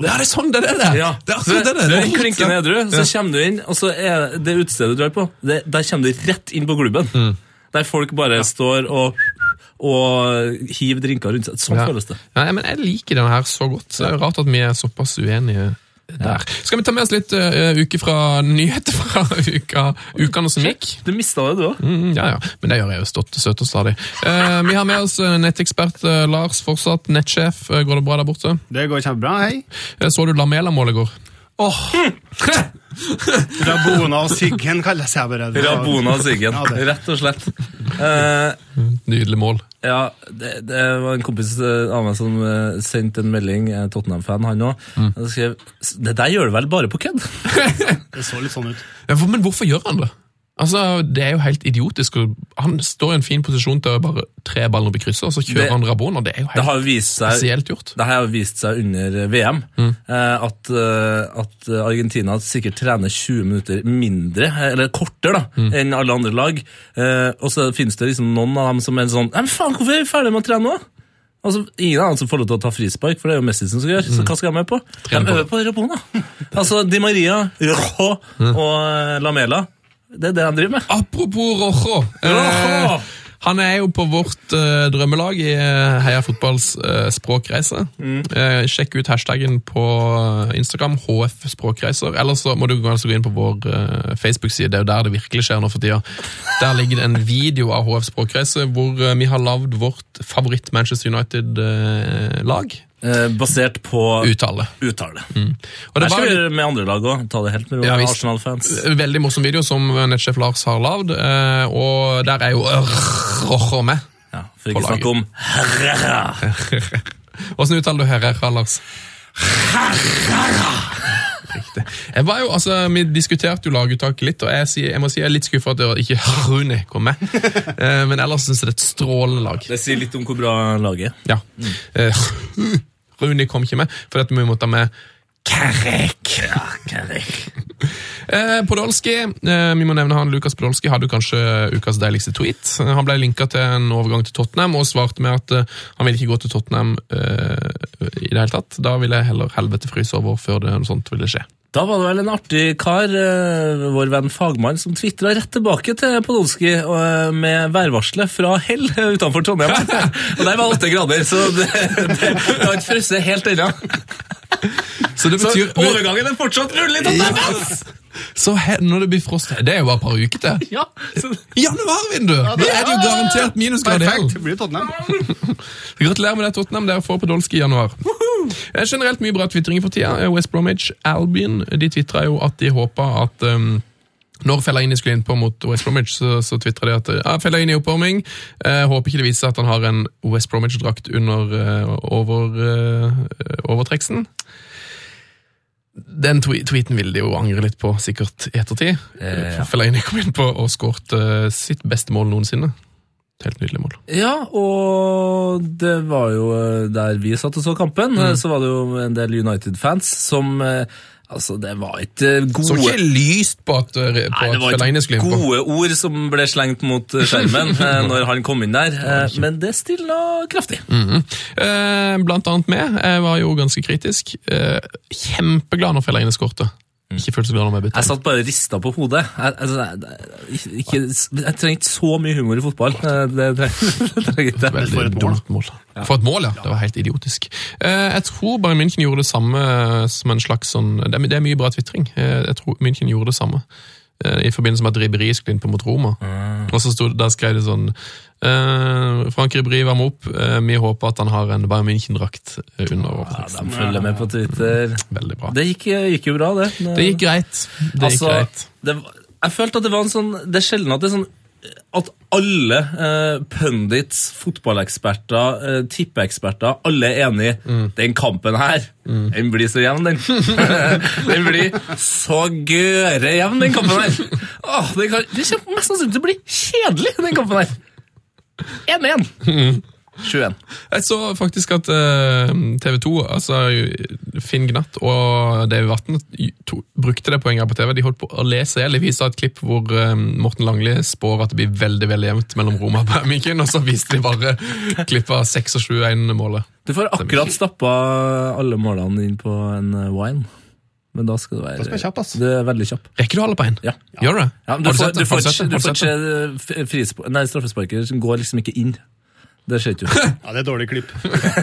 Ja, det er sånn det er! Det, Ja, det er akkurat det! det. du det er klinker ned, klinkende så kommer du inn, og så er det utestedet du drar på, det, der kommer du rett inn på klubben. Mm. Der folk bare står og, og hiver drinker rundt seg. Sånn Ja. føles det. Ja, men jeg liker denne her så godt. Så det er jo rart at vi er såpass uenige der. Skal vi ta med oss litt uh, uke fra nyheter fra uka, ukene som gikk? Du mista det, du òg. Mm, ja, ja, men det gjør jeg jo stått søt og stadig. Uh, vi har med oss eh, nettekspert uh, Lars fortsatt, nettsjef. Går det bra der borte? Det går kjempebra, hei. Så du Lamela-målet i går? Åh! Rabona og Siggen kalles jeg bare. Rabona og Siggen, rett og slett. Eh, Nydelig mål. Ja, det, det var en kompis eh, av meg som eh, sendte en melding, eh, Tottenham-fan han òg. Mm. Han skrev Det der gjør du vel bare på kødd? Det så litt sånn ut. Ja, for, men hvorfor gjør han det? Altså, Det er jo helt idiotisk. og Han står i en fin posisjon til å bare tre ballen opp i krysset, og så kjører Det- han Rabona. Det er jo helt spesielt gjort. Det har jo vist seg under VM Mm. eh, at, eh, at Argentina sikkert trener 20 minutter mindre, eh, eller kortere, da, Mm. enn alle andre lag. Eh, og så finnes det liksom noen av dem som er sånn men faen, hvorfor er vi ferdige med å trene nå? Altså, Ingen dem som får lov til å ta frispark, for det er jo Messi som skal gjøre. Så hva skal jeg med på? De Mm. øver på Rabona. altså, Di Maria, Rojo og eh, Lamela. Det er det han driver med. Apropos Rojo. Rojo! Eh, han er jo på vårt eh, drømmelag i eh, Heia fotballs eh, språkreise. Eh, sjekk ut hashtaggen på Instagram, HF språkreiser. Eller så må du altså gå inn på vår eh, Facebook-side, det er jo der det virkelig skjer nå for tida. Der ligger det en video av HF språkreise hvor eh, vi har lagd vårt favoritt Manchester United-lag. Eh, basert på Uttale. uttale. Og det Her skal vi med andre lag òg. Ta det helt med ro, Ja. Arsenal-fans. Veldig morsom video som nettsjef Lars har lagd, eh, og der er jo Rojo med. Ja, for ikke snakke om Herrera. Åssen uttaler du Herrera, Lars? Riktig. Jeg var jo, altså, Vi diskuterte jo laguttaket litt, og jeg, sier- jeg må si jeg er litt skuffa at ikke Rune kom med. Eh, Men ellers syns jeg det er et strålende lag. Det sier litt om hvor bra laget er. Ja. Eh, Rooney kom ikke med, for vi måtte ha med Karek. Eh, Podolski, eh, vi må nevne han, Lukas Podolski hadde kanskje ukas deiligste tweet. Eh, Han ble linka til en overgang til Tottenham og svarte med at eh, han ville ikke gå til Tottenham eh, i det hele tatt. Da ville heller helvete fryse over før det, noe sånt ville skje. Da var det vel en artig kar, eh, vår venn Fagmann, som tvitra rett tilbake til Podolsky eh, med værvarselet fra Hell utenfor Trondheim. Og der var åtte grader, så det, det, det har ikke frosset helt ennå. Så det Så overgangen er fortsatt Tottenham! ass! Så he, når det blir frost Det er jo bare et par uker til. Ja, så, Januarvindu! Da er det jo garantert minusgrader i Hell. Perfekt. Det blir Tottenham. Gratulerer med det, Tottenham. Dere får Podolski i januar. Eh, Generelt mye bra tvitringer for tida. Eh, West Bromwich Albion de tvitra jo at de håpa at um, når Fellaini skulle innpå mot West Bromwich, så, så tvitra de at ja, Fellaini er i oppvarming. Eh, håper ikke det viser seg at han har en West Bromwich-drakt under eh, over, eh, overtreksen. Den tweeten ville de jo angre litt på, sikkert i ettertid. Eh, ja. Fellaini kom inn på og skåret uh, sitt beste mål noensinne. Helt nydelig mål. ja, og det var jo eh, der vi satt og så kampen, mm. så var det jo en del United-fans som eh, Altså, det var ikke gode Så ikke lyst på at, eh, på Nei, det var ikke gode ord som ble slengt mot eh, skjermen eh, når han kom inn der, eh, men det stilla kraftig. Eh, blant annet med. Jeg var jo ganske kritisk. Eh, kjempeglad når Fellaini skårte. Ikke følt så glad når vi Jeg satt bare og rista på hodet. Jeg, altså, jeg, ikke, jeg trenger ikke så mye humor i fotball. Eh, Det trenger jeg ikke. Veldig et mål, dumt mål. For et mål, ja. Det var helt idiotisk. Eh, jeg tror bare München gjorde det samme som en slags sånn Det er, mye bra tvitring. Eh, jeg tror München gjorde det samme. eh, I forbindelse med at Riberi skulle inn på mot Roma. Og så stod, Der skrev de sånn eh, Frank Ribéry varmer opp. Eh, vi håper at han har en Bayern München-drakt under under Ja, de følger med på Twitter. Veldig bra. Det gikk, gikk jo bra, det. Det gikk greit. Det gikk Altså, greit. det, jeg følte at det var en sånn Det er sjelden at det er sånn at alle eh, pundits, fotballeksperter, eh, tippeeksperter, alle er enige. Mm. Den kampen her, den blir så jevn, den. den blir så gørejevn, den kampen her. Åh, det, kan, det kommer mest sannsynlig til å bli kjedelig, den kampen her. 1-1. 21. Jeg så faktisk at TV 2, altså Finn Gnatt og Davy Vatn, brukte det poenget på TV. De holdt på å lese ihjel. De viste et klipp hvor eh, Morten Langli spår at det blir veldig veldig jevnt mellom Roma og Birmingham, og så viste de bare klippet av 6 og 7-1-målet. Du får akkurat stappa alle målene inn på en eh, wine. Men da skal du være skal kjapp, ass. Det er veldig kjapp. Rekker du alle på én? Ja. Gjør du det? Ja, du, får, du, får, ikke- du får ikke Nei, straffesparker som går liksom ikke inn. Det skjer ikke. Ja, det er dårlig klipp.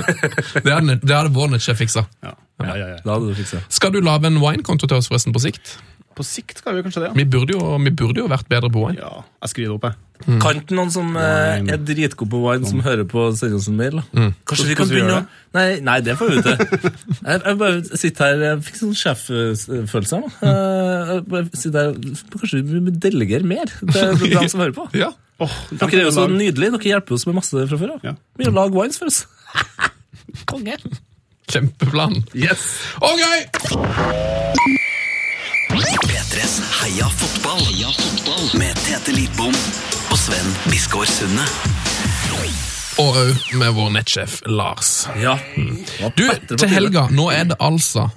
Det hadde, det hadde vår nettsjef fiksa. Ja. Ja, ja, ja. Hadde du fiksa. Skal du lage en winekonto til oss forresten på sikt? På sikt skal vi kanskje det, ja. Vi burde jo, vi burde jo vært bedre på wine. Ja, jeg skriver det opp, jeg. Mm. Kan ikke noen som eh, er dritgod på wine, som hører på, sende oss en mail? da? Mm. Kanskje vi Hvordan kan skal vi begynne gjøre å Nei, nei, det får vi til. Jeg, jeg bare sitter her Jeg fikk sånn sjeffølelse her nå. Eh, jeg bare sitter her, Kanskje vi må delegere mer til til dem som hører på? Ja. Åh, de Dere er jo så nydelige. Dere hjelper oss med masse fra før av. Ja. Begynn å lage wines for oss. Konge. Kjempeplan. Yes. Ok! P3s Heia fotball. Heia fotball. Med Tete Lidbom og Sven Biskår Sunde. Og òg med vår nettsjef Lars. Ja. Du, til helga, nå er det altså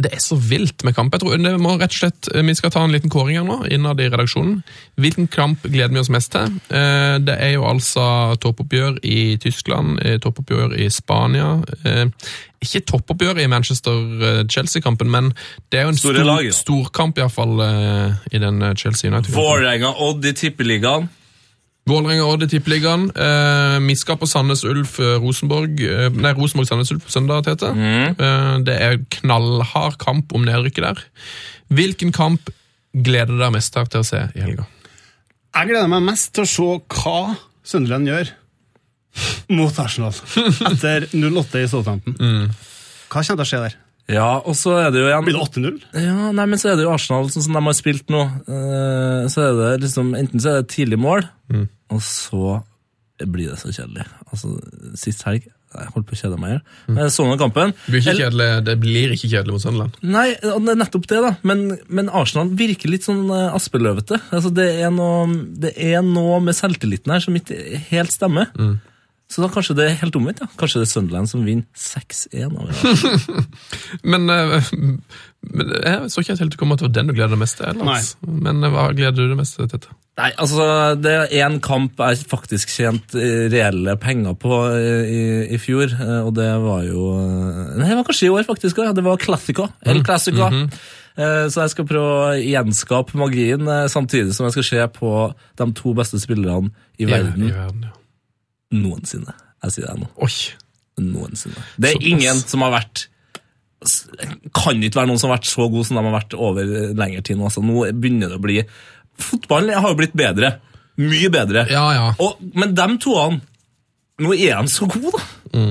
Det er så vilt med kamp. Jeg tror det må rett og slett, Vi skal ta en liten kåring her nå, innad i redaksjonen. Hvilken kamp gleder vi oss mest til? Eh, Det er jo altså toppoppgjør i Tyskland, eh, toppoppgjør i Spania. Eh, Ikke toppoppgjør i Manchester-Chelsea-kampen, men det er jo en stor, lag, i, storkamp iallfall i den eh, Chelsea United-kampen. Vålerenga Odd i Tippeligaen. Vålerenga Odd i Tippeligaen. Eh, Miska på Sandnes Ulf eh, Rosenborg eh, Nei, Rosenborg Sandnes Ulf på søndag, Tete. Eh, det er knallhard kamp om nedrykket der. Hvilken kamp gleder du deg mest her til å se i helga? Jeg gleder meg mest til å se hva Sunderland gjør mot Arsenal etter 0-8 i Southampton. Hva kommer til å skje der? Ja, og så er det jo igjen Blir det 8-0? Ja, nei, men så er det jo Arsenal, sånn som de har spilt nå. eh, Så er det liksom, Enten så er det tidlig mål, og så blir det så kjedelig. Altså, Sist helg Jeg holdt på å kjede meg i hjel. Jeg så nå kampen. Det blir ikke kjedelig, det blir ikke kjedelig mot Sunderland. Nei, det er nettopp det, da. Men, men Arsenal virker litt sånn eh, aspeløvete. Altså, det, er noe, det er noe med selvtilliten her som ikke helt stemmer. Så da kanskje det er helt omvendt. Ja. Kanskje det er Sunderland som vinner 6-1. over Arsenal. Men, eh, men jeg så ikke helt til å være var den du gleder deg mest til. Men eh, hva gleder du deg mest til? Dette? Nei, altså, det er én kamp jeg faktisk tjente reelle penger på i, i fjor, og det var jo Nei, det var kanskje i år, faktisk. Ja, det var Classica. El Classica. Mm -hmm. Så jeg skal prøve å gjenskape magien, samtidig som jeg skal se på de to beste spillerne i verden I verden ja. Noensinne. Jeg sier det nå. Oi. Noensinne. Det er så ingen som har vært Kan ikke være noen som har vært så god som de har vært over lengre tid nå. Altså, nå begynner det å bli Fotballen har jo blitt bedre. Mye bedre. Ja, ja. Og, men de toene Nå er de så gode, da.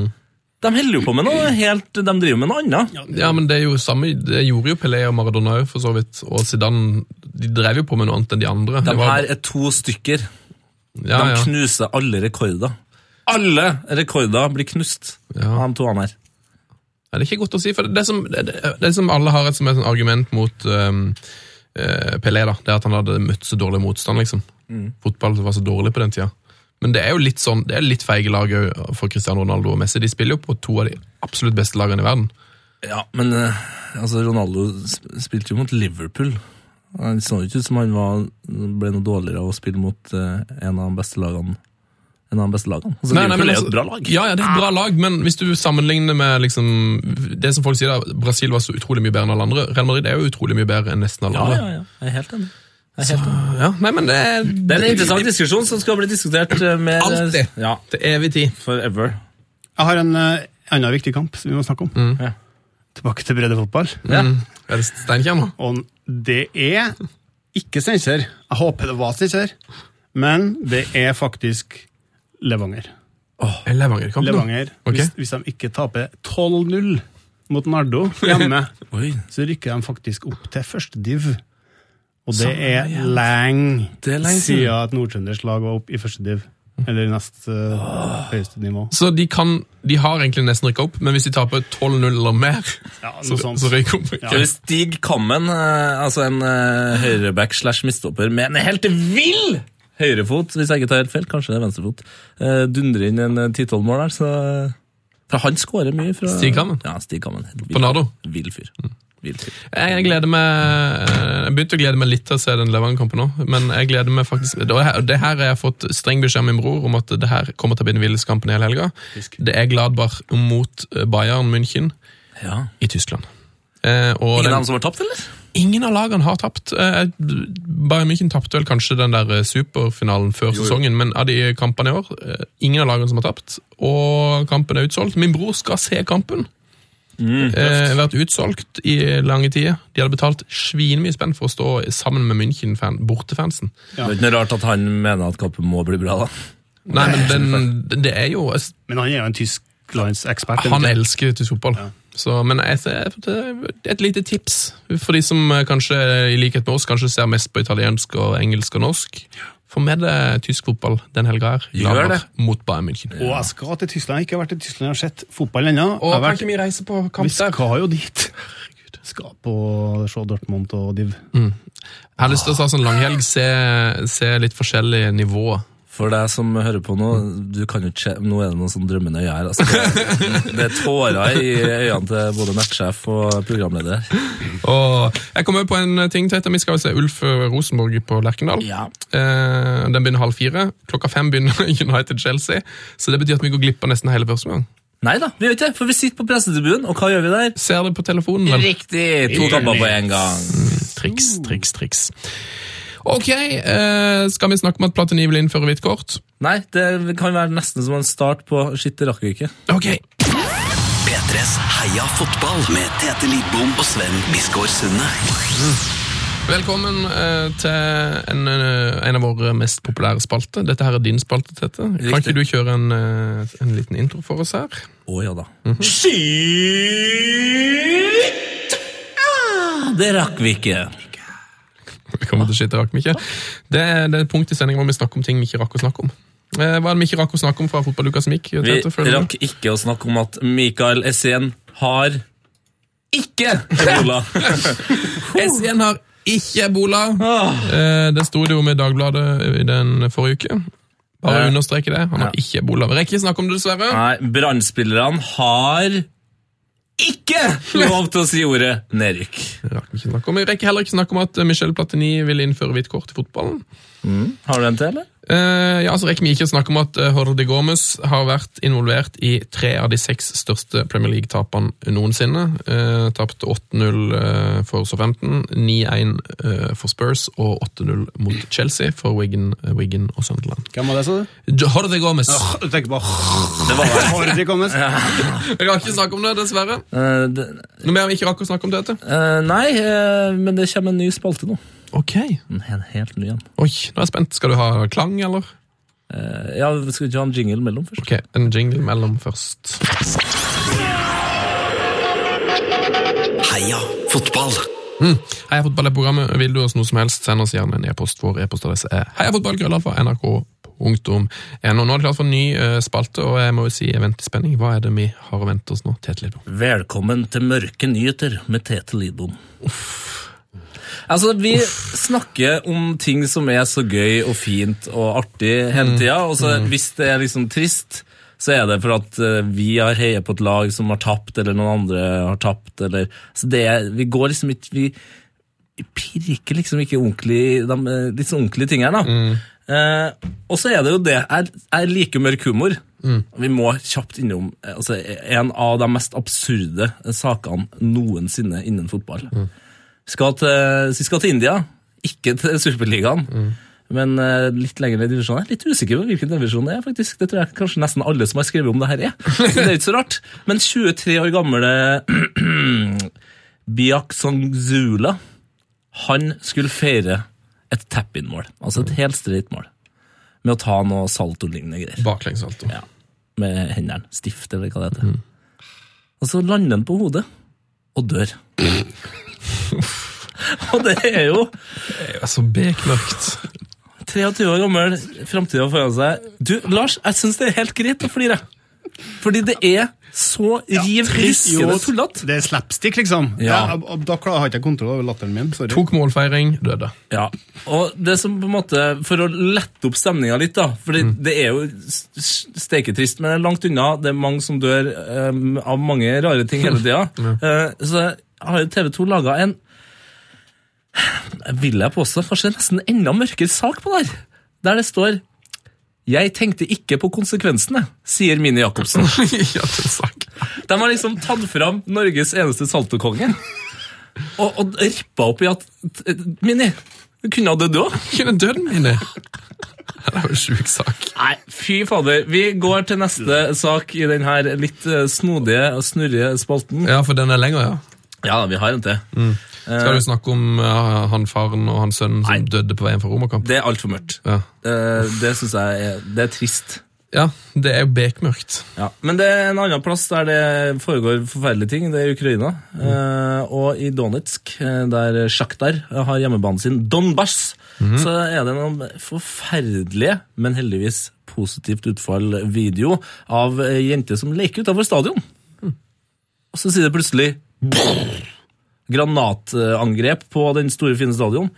De holder jo på med noe helt De driver med noe annet. Ja, men det er jo samme, det gjorde jo Pelé og Maradona òg, for så vidt. Og Zidane de drev jo på med noe annet enn de andre. De her er to stykker. ja, De ja. knuser alle rekorder. Alle rekorder blir knust Ja. av de toene her. Ja, det er ikke godt å si, for det, som, det, det, som alle har et, som et argument mot um, uh, Pelé, da, det er at han hadde møtt så dårlig motstand. liksom. Fotball var så dårlig på den tida. Men det er jo litt sånn, det er litt feige lag for Cristiano Ronaldo og Messi. De spiller jo på to av de absolutt beste lagene i verden. Ja, men uh, altså, Ronaldo spilte jo mot Liverpool. Det så ikke ut som han var, ble noe dårligere av å spille mot uh, en av de beste lagene. En av de beste lagene. Altså, Nei, nei, men, men er altså- et bra lag. Ja, ja, det er et bra lag, men hvis du sammenligner med liksom, det som folk sier da, Brasil var så utrolig mye bedre enn alle andre. Real Madrid er jo utrolig mye bedre enn nesten alle andre. ja, ja. Jeg er helt enig. Jeg er helt enig. Ja, nei, men det er, Det er en interessant diskusjon som skal bli diskutert med Alltid. Ja, til evig tid. forever. Jeg har en uh, annen viktig kamp som vi må snakke om. Ja. Tilbake til breddefotball. Ja. Mm. Er det Steinkjer nå? Og det er ikke Steinkjer. Jeg håper det var Steinkjer, men det er faktisk Levanger. Er Levanger-kamp nå? Levanger, okay. hvis, hvis de ikke taper 12-0 mot Nardo hjemme, så rykker de faktisk opp til første div. Og det er lenge er lenge siden. siden et nordtrøndersk lag var oppe i første div. Eller i nest uh, høyeste nivå. Så de, kan, de har egentlig nesten rykka opp, men hvis de taper 12-0 eller mer, Ja, så, så ryker de Ja. opp. Skal Stig Kammen, eh, altså en uh, høyreback slash midtstopper med en helt vill høyrefot, hvis jeg ikke tar helt feil, kanskje det er venstrefot, Eh, dundrer inn en eh, 10-12 mål der, så eh, For han skårer mye fra Stig Kammen? Ja, Stig Kammen. På Nardo? Vill fyr. Vill fyr. Jeg gleder meg Jeg begynte å glede meg litt til å se den Levanger-kampen nå, men jeg gleder meg faktisk Det her det her har jeg fått streng beskjed av min bror om at det her kommer til å bli den villeste kampen i hele helga. Det er Gladbach mot eh, Bayern München Ja. i Tyskland. Eh, Ingen den- av dem som har tapt, eller? Ingen av lagene har tapt. Eh, Bayern München tapte vel kanskje den der eh, superfinalen før sesongen, men av de kampene i år, eh, ingen av lagene som har tapt. Og kampen er utsolgt. Min bror skal se kampen. eh, vært utsolgt i lange tider. De hadde betalt svinmye spenn for å stå sammen med München-fan, bortefansen. Det er ikke rart at han mener at kampen må bli bra, da. Nei, men den, det er jo Men han er jo en tysklandsekspert. Han elsker tysk fotball. Så, men jeg, jeg, et lite tips for de som eh, kanskje i likhet med oss kanskje ser mest på italiensk og engelsk og norsk. Få med deg tysk fotball den helga her. Gjør det. Mot Bayern München. Og jeg skal til Tyskland. Jeg har ikke vært i Tyskland, og sett fotball ennå. Og Jeg vært- ikke mye reise på kamp der? Vi skal jo dit. Skal på se Dortmund og Div. Jeg har lyst til å ta sånn langhelg, se, se litt forskjellige nivåer. For deg som hører på nå, du kan jo ikke Nå er det noen sånn drømmende øyne her. Altså. Det, det er tårer i øynene til både nettsjef og programleder. Og jeg kommer på en ting, Tete. Vi skal jo se Ulf Rosenborg på Lerkendal. Ja. Eh, den begynner halv fire. Klokka fem begynner United-Chelsea. Så det betyr at vi går glipp av nesten hele første gang. Nei da, vi gjør ikke det, for vi sitter på pressetribunen, og hva gjør vi der? Ser det på telefonen, vel? Riktig! To kamper på én gang. Triks, triks, triks. Ok, eh, skal vi snakke om at Platini vil innføre hvitt kort? Nei, det kan være nesten som en start på Shit, det rakk vi ikke. Ok. P3s Heia fotball med Tete Lidbom og Sven Biskår Sunde. Velkommen eh, til en, eh, en av våre mest populære spalte. Dette her er din spalte, Tete. Kan Riktig. ikke du kjøre en, eh, en liten intro for oss her? Å ja da. Shit! Ah, det rakk vi ikke. Vi kommer til shit, det rakk vi ikke. Det er, det er et punkt i sendingen hvor vi snakker om ting vi ikke rakk å snakke om. Eh, hva er det vi ikke rakk å snakke om fra fotballuka som gikk? Vi rakk ikke å snakke om at Mikael Essien har ikke ebola. Essien har ikke ebola. Ah. Eh, det sto det jo med Dagbladet i den forrige uke. Bare Eh, understreke det. Han har ikke ebola. Vi rekker ikke snakke om det, dessverre. Nei, Brannspillerne har ikke lov til å si ordet nedrykk. Rakk vi rekker heller ikke snakke om at Michel Platini vil innføre hvitt kort i fotballen. Har du en til, eller? Eh, ja, så rekker vi ikke å snakke om at eh, Jordi Gomez har vært involvert i tre av de seks største Premier League-tapene noensinne. Uh, Tapt 8-0 uh, for Southampton, 9-1 eh, for Spurs og 8-0 mot Chelsea for Wigan, Wigan og Sunderland. Hvem var det, sa du? Jordi Gomez! Du tenker bare Det var Jordi til Gomez? Jeg rakk ikke snakke om det, dessverre. Eh, det, Noe mer vi ikke rakk å snakke om, Tete? eh, Nei, eh, men det kommer en ny spalte nå. Ok. En helt, helt ny en. Oi, nå er jeg spent. Skal du ha klang, eller? Eh, Ja, Skal vi ikke ha en jingle mellom først? Ok, en jingle mellom først. Heia fotball. Heia fotball er programmet. Vil du oss noe som helst, send oss gjerne en e-post. Vår e-postadresse er heiafotballgrøllalfa.nrk.no. Nå er det klart for en ny eh, spalte, og jeg må jo si jeg venter i spenning. Hva er det vi har å vente oss nå? Tete Lidbom. Velkommen til Mørke nyheter med Tete Lidbom. Altså, Vi snakker om ting som er så gøy og fint og artig hele tida. Og så hvis det er liksom trist, så er det for at eh, vi har heiet på et lag som har tapt, eller noen andre har tapt. Eller, så det er, vi går liksom ikke Vi, pirker liksom ikke ordentlig de eh, litt sånn ordentlige tingene. da. Eh, og så er det jo det. Jeg, jeg liker mørk humor. Vi må kjapt innom eh, altså, en av de mest absurde sakene noensinne innen fotball. Vi skal til, skal til India, ikke til Superligaen. Men uh, litt lenger ned i divisjonen. Jeg er litt usikker på hvilken divisjon det er. faktisk. Det tror jeg kanskje nesten alle som har skrevet om det her er. Så det er ikke så rart. Men 23 år gamle Biak Sangzula, han skulle feire et tap-in-mål. Altså et helt streit mål. Med å ta noe salto-lignende greier. Baklengssalto. Ja, med hendene. Stift, eller hva det heter. Og så lander han på hodet, og dør. og det er jo Det er jo så bekmørkt. 23 år gammel, framtida foran seg. Du, Lars, jeg syns det er helt greit å flire. Fordi det er så riv ruskende tullete. Det er slapstick, liksom. Ja. Ja, da har jeg ikke kontroll over latteren min. Sorry. Tok målfeiring, døde. Ja, og det som på en måte, For å lette opp stemninga litt, da For det er jo steketrist, men det er langt unna. Det er mange som dør um, av mange rare ting hele tida. Eh, så har TV 2 laga en vil jeg påstå, kanskje nesten enda mørkere sak på der. Der det står 'Jeg tenkte ikke på konsekvensene', sier Mini Jacobsen. ja. De har liksom tatt fram Norges eneste saltokonge. Og, og rippa opp i at Mini, du kunne ha dødd òg. Kunne dødd, Mini. Det er jo en sjuk sak. Nei, fy fader. Vi går til neste sak i den her litt eh, snodige og snurrige spalten. Ja, for den er lenger, ja. Ja, vi har en til. Skal du snakke om eh, han faren og han sønnen som Nei. døde på veien fra Romerkamp? Det er altfor mørkt. Ja. Eh, Det syns jeg er, det er trist. ja, det er jo bekmørkt. Ja. Men det er en annen plass der det foregår forferdelige ting. Det er i Ukraina. Eh, og i Donetsk, eh, der Sjaktar har hjemmebanen sin, Donbass, så er det noen forferdelige, men heldigvis positivt utfall-video av ei jente som leker utenfor stadion. Og så sier det plutselig granatangrep på den store, fine stadion.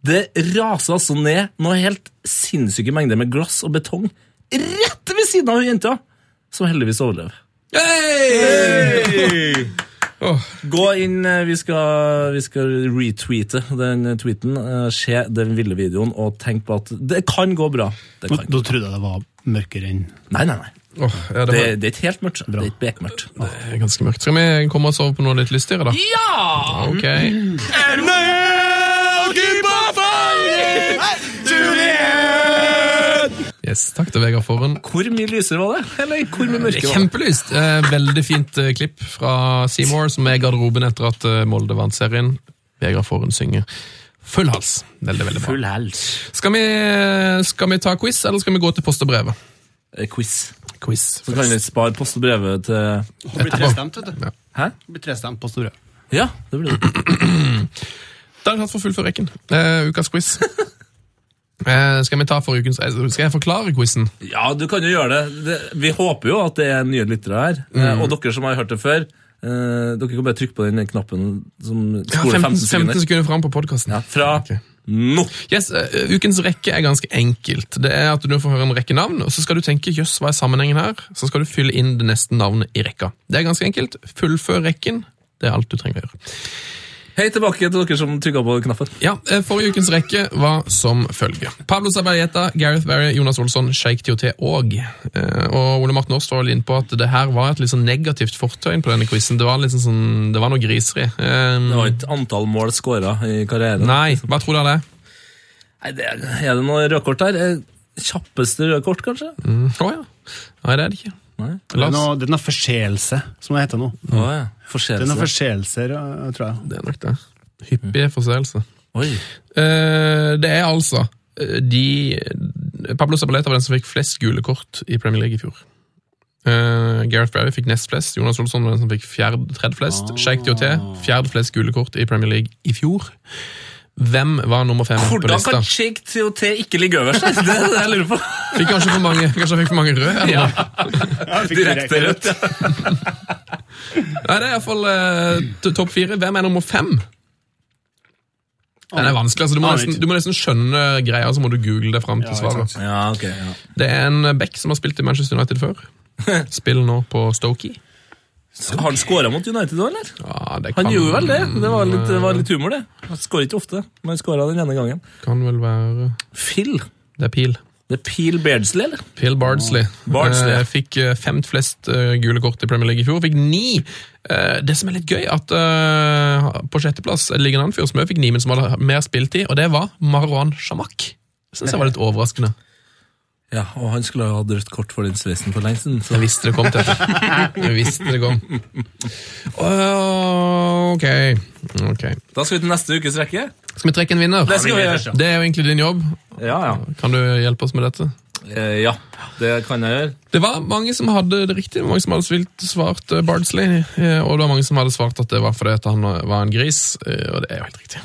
Det raser altså ned noe helt sinnssyke mengder med glass og betong rett ved siden av hun jenta, som heldigvis overlever. Åh, Gå inn, eh, vi skal, vi skal retweete den tweeten, eh, se den ville videoen, og tenk på at det kan gå bra. Kan. da trodde jeg det var mørkere enn Nei, nei, nei. Åh, ja, det, Det, var, det er ikke helt mørkt. Det er ikke bekmørkt. det er ganske mørkt. Skal vi komme oss over på noe litt lystigere, da? Ja! Ok. Yes, takk til Vegard Forhen. Hvor mye lysere var det? Eller hvor mye mørkere? Kjempelyst. Eh, veldig fint eh, klipp fra Seymour, som er i garderoben etter at eh, Molde vant serien. Vegard Forhen synger full hals. Veldig, veldig bra. Full hals. Skal vi, skal vi ta quiz, eller skal vi gå til post og brevet? Quiz. Quiz. Så kan vi spare postbrevet til Det blir trestemt, vet du. Ja. Hæ? Det blir trestemt på store. Ja, det blir det. Da er det klart for å fullføre rekken. Uh, ukas quiz. Uh, skal vi ta for ukens eh, Skal jeg forklare quizen? Ja, du kan jo gjøre det. det. Vi håper jo at det er nye lyttere her. Eh, Og dere som har hørt det før, uh, dere kan bare trykke på den knappen som Ja, 15, 15 sekunder. 15 sekunder fram på podkasten. Ja, fra Ok. Nå. Yes, uh, ukens rekke er ganske enkelt. Det er at Du får høre en rekke navn, og så skal du tenke jøss, hva er sammenhengen her? Så skal du fylle inn det neste navnet i rekka. Det er ganske enkelt. Fullfør rekken. Det er alt du trenger å gjøre. Hei tilbake til dere som trykka på knappen. Ja, eh, Forrige ukens rekke var som følger. Pablo Sabarieta, Gareth Barry, Jonas Olsson, Sheikh Tioté og eh, Og Ole Martin Aas var inne på at det her var et litt sånn negativt fortegn på denne quizen. Det var litt sånn, det var noe griseri. Um, Det var ikke antall mål skåra i karrieren. Nei, hva tror dere det er? Nei, det er, er det noe rødkort her? Eh, Kjappeste rødkort, kanskje? Mm, Å ja. Nei, det er det ikke. Nei. Det er noe, det er noe forseelse, som det heter nå. Ja, ja. Det er noen Forseelse. forseelser, tror jeg. Det er nok det. Hyppige forseelser. Oi. Eh, det er altså eh, de Pablo Zabaleta var den som fikk flest gule kort i Premier League i fjor. Uh, Gareth Barry fikk nest flest. Jonas Olsson var den som fikk tredje flest. Sheikh Dioté fjerde flest gule kort i Premier League i fjor. Hvem var nummer fem på lista? Hvordan kan Shake TOT ikke ligge øverst? Det er det jeg lurer på. Fikk kanskje for mange, kanskje han fikk for mange røde? Ja. Direkte rødt. Nei, det er iallfall uh, topp fire. Hvem er nummer fem? Den er vanskelig. altså Du må, nesten, du må nesten skjønne greia, så må du google det fram til svaret. ja, ok. Ja. Det er en back som har spilt i Manchester United før. Spiller nå på Stokey. Har han skåra mot United òg, eller? Ja, det Han gjorde vel det. Det var litt, det var litt humor, det. Han skårer ikke ofte, men han skåra den ene gangen. kan vel være Phil. Det er Peel. Det er Peel Beardsley, eller? Peel Bardsley. Bardsley. Eh, fikk eh, femt flest eh, gule kort i Premier League i fjor. Fikk ni. Det som er litt gøy, at på sjetteplass ligger en annen fyr som også fikk ni, men som hadde mer spiltid, og det var Marwan Shamak. Syns jeg var litt overraskende. Ja, og han skulle ha hatt rødt kort for den sveisen for lenge siden. Så. Jeg visste det kom til dette. Jeg visste det kom. Åh, Ok. ok. Da skal vi til neste ukes rekke. Skal vi trekke en vinner? Det skal vi gjøre. Det er jo egentlig din jobb. Ja, ja. Kan du hjelpe oss med dette? Eh, ja, det kan jeg gjøre. Det var mange som hadde det riktig. Mange som hadde svilt svart eh, Bardsley. eh, Og det var mange som hadde svart at det var fordi at han var en gris. eh, Og det er jo helt riktig.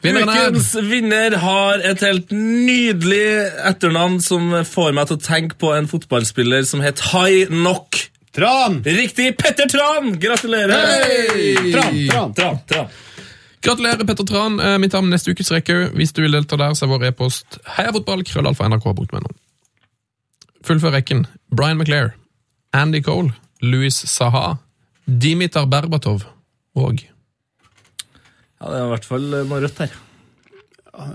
Ukens vinner har et helt nydelig etternavn som får meg til å tenke på en fotballspiller som het Hai Nok. Tran! Riktig! Petter Tran! Gratulerer! Tran, tran. Tran, Tran. Gratulerer, Petter Tran. Mitt navn neste ukes rekke. Hvis du vil delta der, så er vår e-post heiafotball, krøllalfa, nrk.no. Fullfør rekken. Brian McClair, Andy Cole, Louis Saha, Dimitar Berbatov og Ja, det er i hvert fall noe rødt her.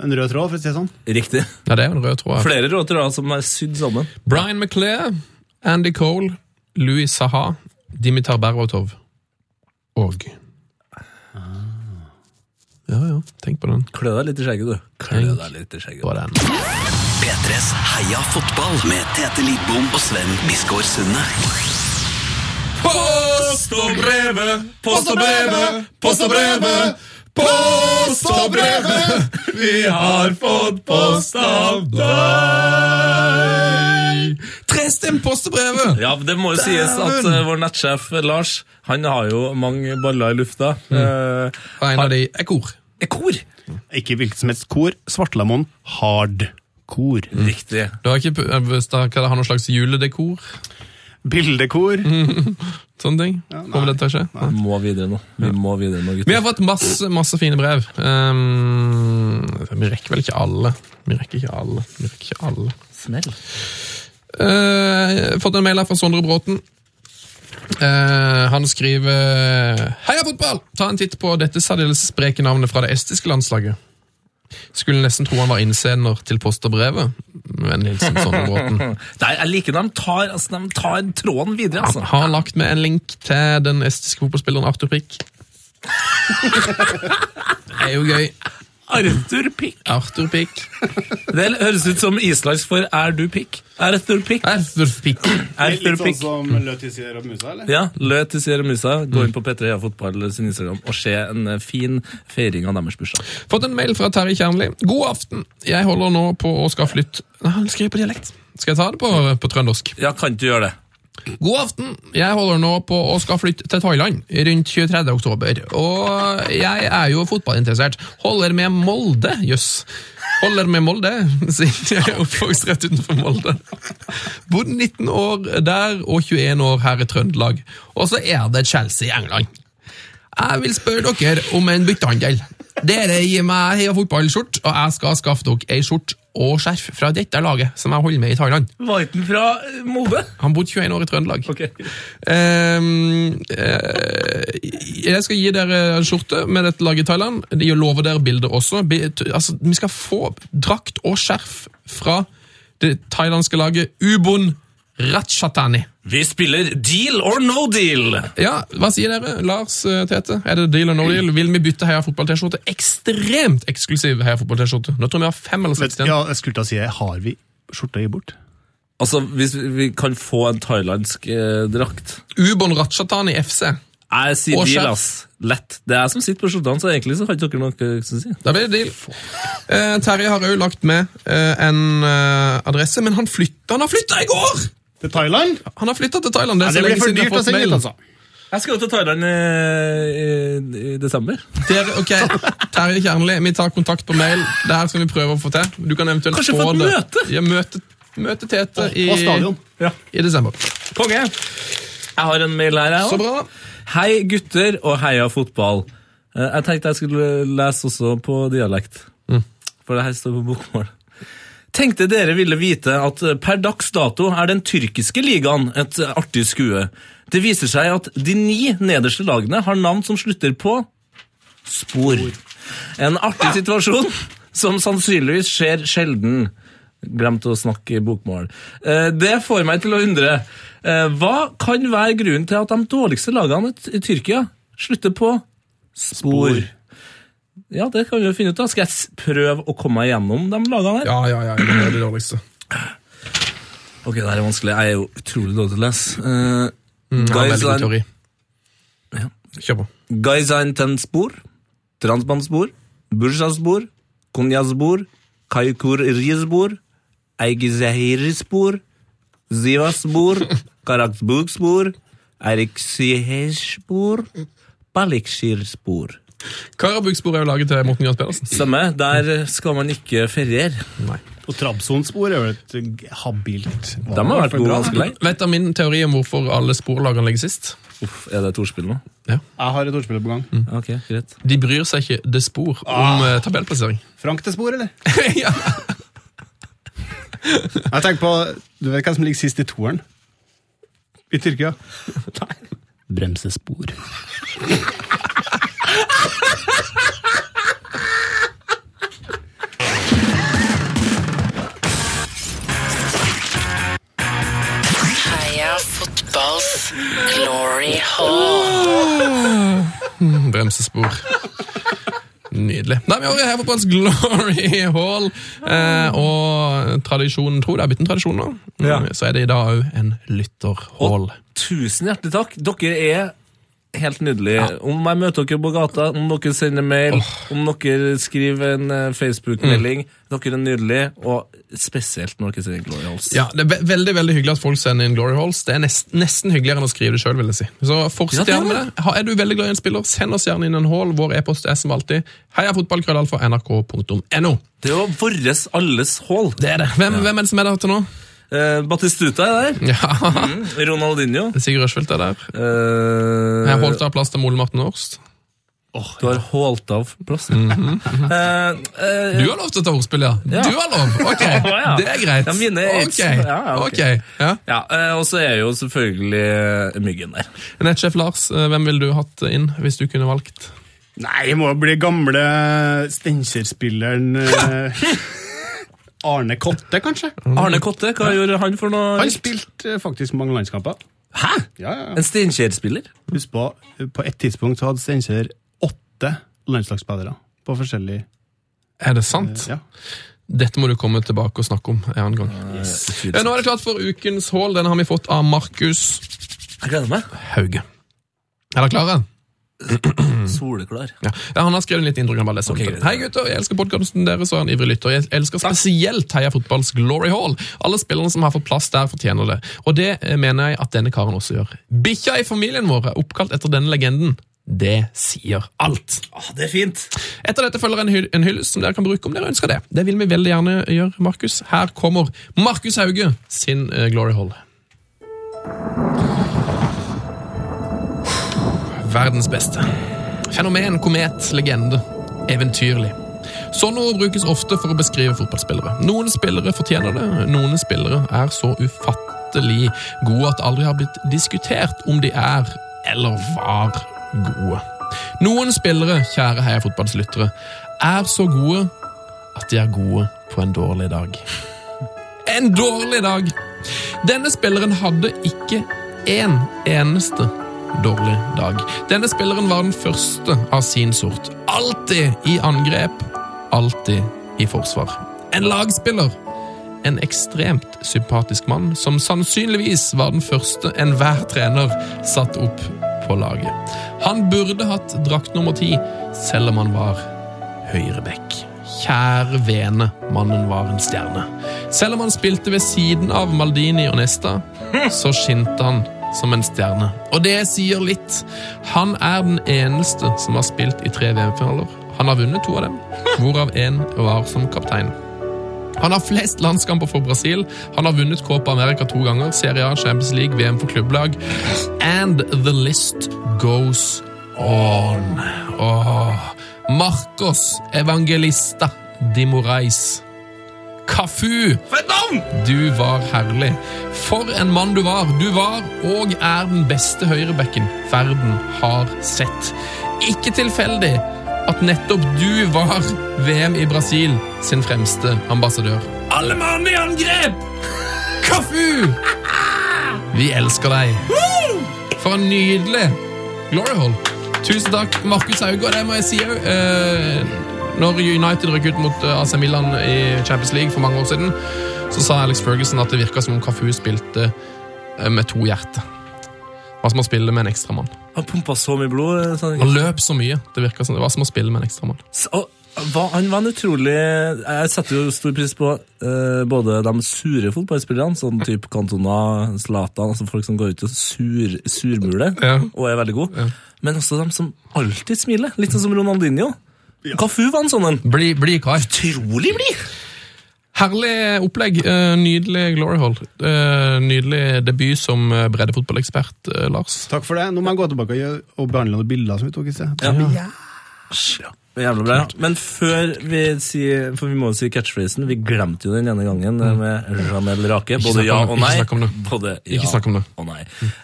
En rød tråd, for å si det sånn. Riktig. Ja, det er jo en rød tråd. her. Flere røde tråder som er sydd sammen. Brian McClair, Andy Cole, Louis Saha, Dimitar Berbatov og Ja, ja, tenk på den. Klø deg litt i skjegget, du. Klø deg litt i skjegget. På den. P3s Heia fotball med Tete Lidbom og Sven Biskår Sunde. Post og brevet, post og brevet, post og brevet. Post og brevet, vi har fått post av deg. Trestemt brevet! Ja, det må jo sies at uh, vår nettsjef Lars Han har jo mange baller i lufta. Eh, Og en av de er kor. er kor. Ikke hvilket som helst kor. Svartlamon hardkor. Riktig. Du har ikke pu- er hvis da kan det har noe slags juledekor? Bildekor. Sånne ting? Ja, det til å skje? Vi må videre nå. Vi må videre nå, Vi har fått masse, masse fine brev. Um, vi rekker vel ikke alle. Vi rekker ikke alle. Vi rekker ikke alle. Smell. Uh, fått en mail her fra Sondre Bråten. Uh, han skriver Heia fotball! Ta en titt på dette særdeles spreke navnet fra det estiske landslaget. Skulle nesten tro han var innsender til post og brevet. Vennlig hilsen Sondre Bråten. Nei, jeg liker når de tar, altså, de tar tråden videre, Han altså. har lagt med en link til den estiske fotballspilleren Arthur Prikk. Det er jo gøy. Arthur Pick. Arthur Pick. Det høres ut som islandsk for er du pikk? Arthur Pick. Arthur Pick. Arthur Litt sånn som Løtis Gjør og Musa, eller? Ja, Løtis til Sierra Musa. Gå inn på P3 Heia Fotball sin Instagram og se en eh, fin feiring av deres bursdag. Fått en mail fra Terje Kjernli. God aften. Jeg holder nå på å skal flytte Nei, Han skriver på dialekt. Skal jeg ta det på, på trøndersk? Ja, kan ikke du gjøre det? God aften. Jeg holder nå på å skal flytte til Thailand rundt 23. oktober. Og jeg er jo fotballinteressert. Holder med Molde, jøss. Holder med Molde, siden jeg er oppvokst rett utenfor Molde. Bodd 19 år der og 21 år her i Trøndelag. Og så er det Chelsea i England. Jeg vil spørre dere om en byttehandel. Dere gir meg Heia fotballskjort, og jeg skal skaffe dere ei skjort og skjerf fra dette laget som jeg holder med i Thailand. Var ikke han fra eh, Han bodde 21 år i Trøndelag. Okay. Um, uh, jeg skal gi dere en skjorte med dette laget i Thailand. De lover dere bilder også. Altså, vi skal få drakt og skjerf fra det thailandske laget Ubon Ratchatani. Vi spiller deal or no deal. Ja, hva sier dere, Lars eh, Tete? Er det deal or no deal? Vil vi bytte Heia fotball-T-skjorte? Ekstremt eksklusiv Heia fotball-T-skjorte. Nå tror jeg vi har fem eller seks igjen. Ja, jeg skulle da si, har vi skjorta gi bort? Altså, hvis vi- vi kan få en thailandsk eh, drakt Ubon Ratchatani FC. Jeg sier Og deal, ass. Lett. Det er jeg som sitter på skjortene, så egentlig så har ikke dere noe å si. Da blir det deal. Eh, Terje har òg lagt med eh, en eh, adresse, men han flytta Han har flytta i går! Til Thailand? Han har flytta til Thailand. Det Ja, er det blir for dyrt å sende ut, altså. Jeg skal jo til Thailand i, i, i desember. Der, ok, Terje Kjernli, vi tar kontakt på mail. Det her skal vi prøve å få til. Du kan eventuelt Kanskje få få et det. møte? Ja, møte, møte Tete i. Ja. i desember. Konge. Jeg har en mail her, jeg òg. Hei, gutter, og heia fotball. Eh, Jeg tenkte jeg skulle lese også på dialekt. For det her står på bokmål. Tenkte dere ville vite at per dags dato er den tyrkiske ligaen et artig skue. Det viser seg at de ni nederste lagene har navn som slutter på spor. En artig situasjon som sannsynligvis skjer sjelden. Glemt å snakke bokmål. Eh, Det får meg til å undre. eh, Hva kan være grunnen til at de dårligste lagene i Tyrkia slutter på spor? spor? Ja, det kan vi jo finne ut av. Skal jeg prøve å komme meg gjennom de lagene her? Ja, ja, ja. Det er det dårligste. Ok, det her er vanskelig. Jeg er jo utrolig dårlig til å lese. Uh, mm, har veldig god teori. Ja. Kjør på. Gaziantepspor, transbandspor, Bursaspor, Konyaspor, Kaykurrizspor, Eigizahirspor, Zivaspor, Karakbukspor, Eriksihespor, Balikshirspor. Karabukspor er jo laget til Morten Gahrs Pedersen. Samme, der skal man ikke feriere. Nei. Og Trabzonspor er jo et habilt De har vært gode ganske lenge. Vet du min teori om hvorfor alle sporlagene ligger sist? Uff, er det et ordspill nå? Jeg har et ordspill på gang. Ok, greit. De bryr seg ikke det spor om ah. tabellplassering. Frank til spor, eller? ja. Jeg tenker på, Du vet hvem som ligger sist i toeren? I Tyrkia? Bremsespor. Fotballs glory hall. Bremsespor. Nydelig. Da er her på Heverfalls Glory Hall, eh, og tradisjonen, tror det er blitt en tradisjon nå, Ja. så er det i dag òg en lytterhall. Tusen hjertelig takk. Dere er helt nydelige. Om jeg møter dere på gata, om dere sender mail, om dere skriver en eh, Facebook-melding. Dere er nydelige, og spesielt når dere sender Glory Halls. Ja, Det er ve veldig veldig hyggelig at folk sender inn Glory Halls. Det er nest, nesten hyggeligere enn å skrive det sjøl, si. Så fortsett er gjerne med det. Er du veldig glad i en spiller, send oss gjerne inn en hall. Vår e-post er som alltid heiafotballkrøllalfa.nrk.no. Det er jo våres alles hall. Det er det. Hvem, hvem er det som er der til nå? Eh, Batistuta er der. Ja, Mm. Ronaldinho. Sigurd Rushfeldt er der. Uh, Jeg holdt av plass til Mole Martin Oh, Du har holdt av plass. uh, uh, Du har lov til å ta ordspill, ja. Ja. Du har lov! Ok, ja. det er greit. Ja, mine er Ok, ja, ja, ok. ok. Ja. Ja, eh, og så er jo selvfølgelig eh, Myggen der. Nettsjef Lars, eh, hvem ville du hatt inn hvis du kunne valgt? Nei, jeg må bli gamle Steinkjer-spilleren eh, Arne Kotte, kanskje? Arne Kotte, hva gjorde han for noe? Han spilte eh, faktisk mange landskamper. Hæ? Ja, ja, ja. En Steinkjer-spiller? Husk på, på et tidspunkt så hadde Steinkjer åtte landslagsspillere på forskjellig Er det sant? Ja. Dette må du komme tilbake og snakke om en annen gang. Ja, nå er det klart for ukens haul. Den har vi fått av Markus Jeg gleder meg. Hauge. Er dere klare? Soleklar. Ja. ja, Han har skrevet en liten bare leser opp greit. Hei gutter, jeg elsker podkasten deres og er en ivrig lytter. Jeg elsker spesielt Heia Fotballs Glory Hall. Alle spillerne som har fått plass der, fortjener det. Og det eh, mener jeg at denne karen også gjør. Bikkja i familien vår er oppkalt etter denne legenden. Det sier alt. Ah, det er fint. Etter dette følger en, hyll, en hyllest som dere kan bruke om dere ønsker det. Det vil vi veldig gjerne gjøre, Markus. Her kommer Markus Hauge sin eh, Glory Hall. Verdens beste. Fenomen, komet, legende. Eventyrlig. Sånne ord brukes ofte for å beskrive fotballspillere. Noen spillere fortjener det, noen spillere er så ufattelig gode at det aldri har blitt diskutert om de er eller var gode. Noen spillere, kjære heia fotballslyttere, er så gode at de er gode på en dårlig dag. En dårlig dag! Denne spilleren hadde ikke én eneste dårlig dag. Denne spilleren var den første av sin sort. Alltid i angrep, alltid i forsvar. En lagspiller. En ekstremt sympatisk mann som sannsynligvis var den første enhver trener satt opp på laget. Han burde hatt drakt nummer ti, selv om han var høyreback. Kjære vene, mannen var en stjerne. Selv om han spilte ved siden av Maldini og Nesta, så skinte han som en stjerne. Og det sier litt. Han er den eneste som har spilt i tre VM-finaler. Han har vunnet to av dem, hvorav én var som kaptein. Han har flest landskamper for Brasil. Han har vunnet Copa America to ganger, Serie A, Champions League, VM for klubblag. And the list goes on. Åh. Marcos Evangelista de Morais. Cafu! For et navn! Du var herlig. For en mann du var. Du var og er den beste høyrebekken verden har sett. Ikke tilfeldig at nettopp du var VM i Brasil sin fremste ambassadør. Alle mann i angrep! Kafu! Vi elsker deg. For en nydelig Glory Hall. Tusen takk, Markus Hauge. Og det må jeg si òg. Når United røk ut mot eh, AC Milan i Champions League for mange år siden, så sa Alex Ferguson at det virka som om Cafu spilte eh, med to hjerter. Det var som å spille med en ekstramann. Han pumpa så mye blod. Sånn. Han løp så mye. Det virka som det var som å spille med en ekstramann. Han var en utrolig Jeg setter jo stor pris på uh, både de sure fotballspillerne, sånn type Cantona, Zlatan, altså folk som går ut og sur, surmuler Ja. og er veldig gode, men også de som alltid smiler. Litt sånn som Ronaldinho. Cafu var en sånn en. Bli, bli kar. Utrolig blid! Herlig opplegg. eh, Nydelig Glory Hall. Eh, Nydelig debut som eh, breddefotballekspert, Lars. Takk for det. Nå må jeg gå tilbake og behandle noen bilder som vi tok i sted. Ja. Jævla bra. Men før vi sier For vi må jo si catchphrasen. Vi glemte jo den ene gangen eh, med Jamel Rake. Både ja og nei. ikke snakk om det. Både Ikke ja snakk om det. og nei.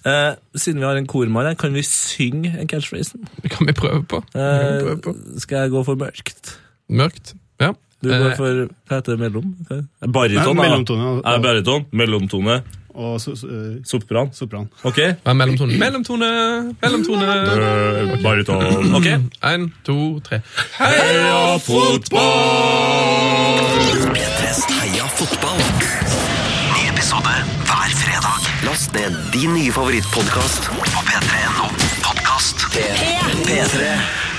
Eh, siden vi har en kormann her, kan vi synge en catchphrasen? Det kan vi prøve på. Det kan Eh, prøve på. skal jeg gå for mørkt? Mørkt. Ja. Du går Eh, for Hva heter det? Mellom? Hva? Bariton? Nei, da. mellomtone, ja. Er det bariton? Mellomtone? Og so, so, eh, Sopran. sopran. Ok. Hva er mellomtone? Mellomtone! Mellomtone! Bariton. ok. Én, to, tre. Heia fotball! P3s Heia fotball. Ny episode hver fredag. Last ned din nye favorittpodkast på p3.no. Podkast. P3.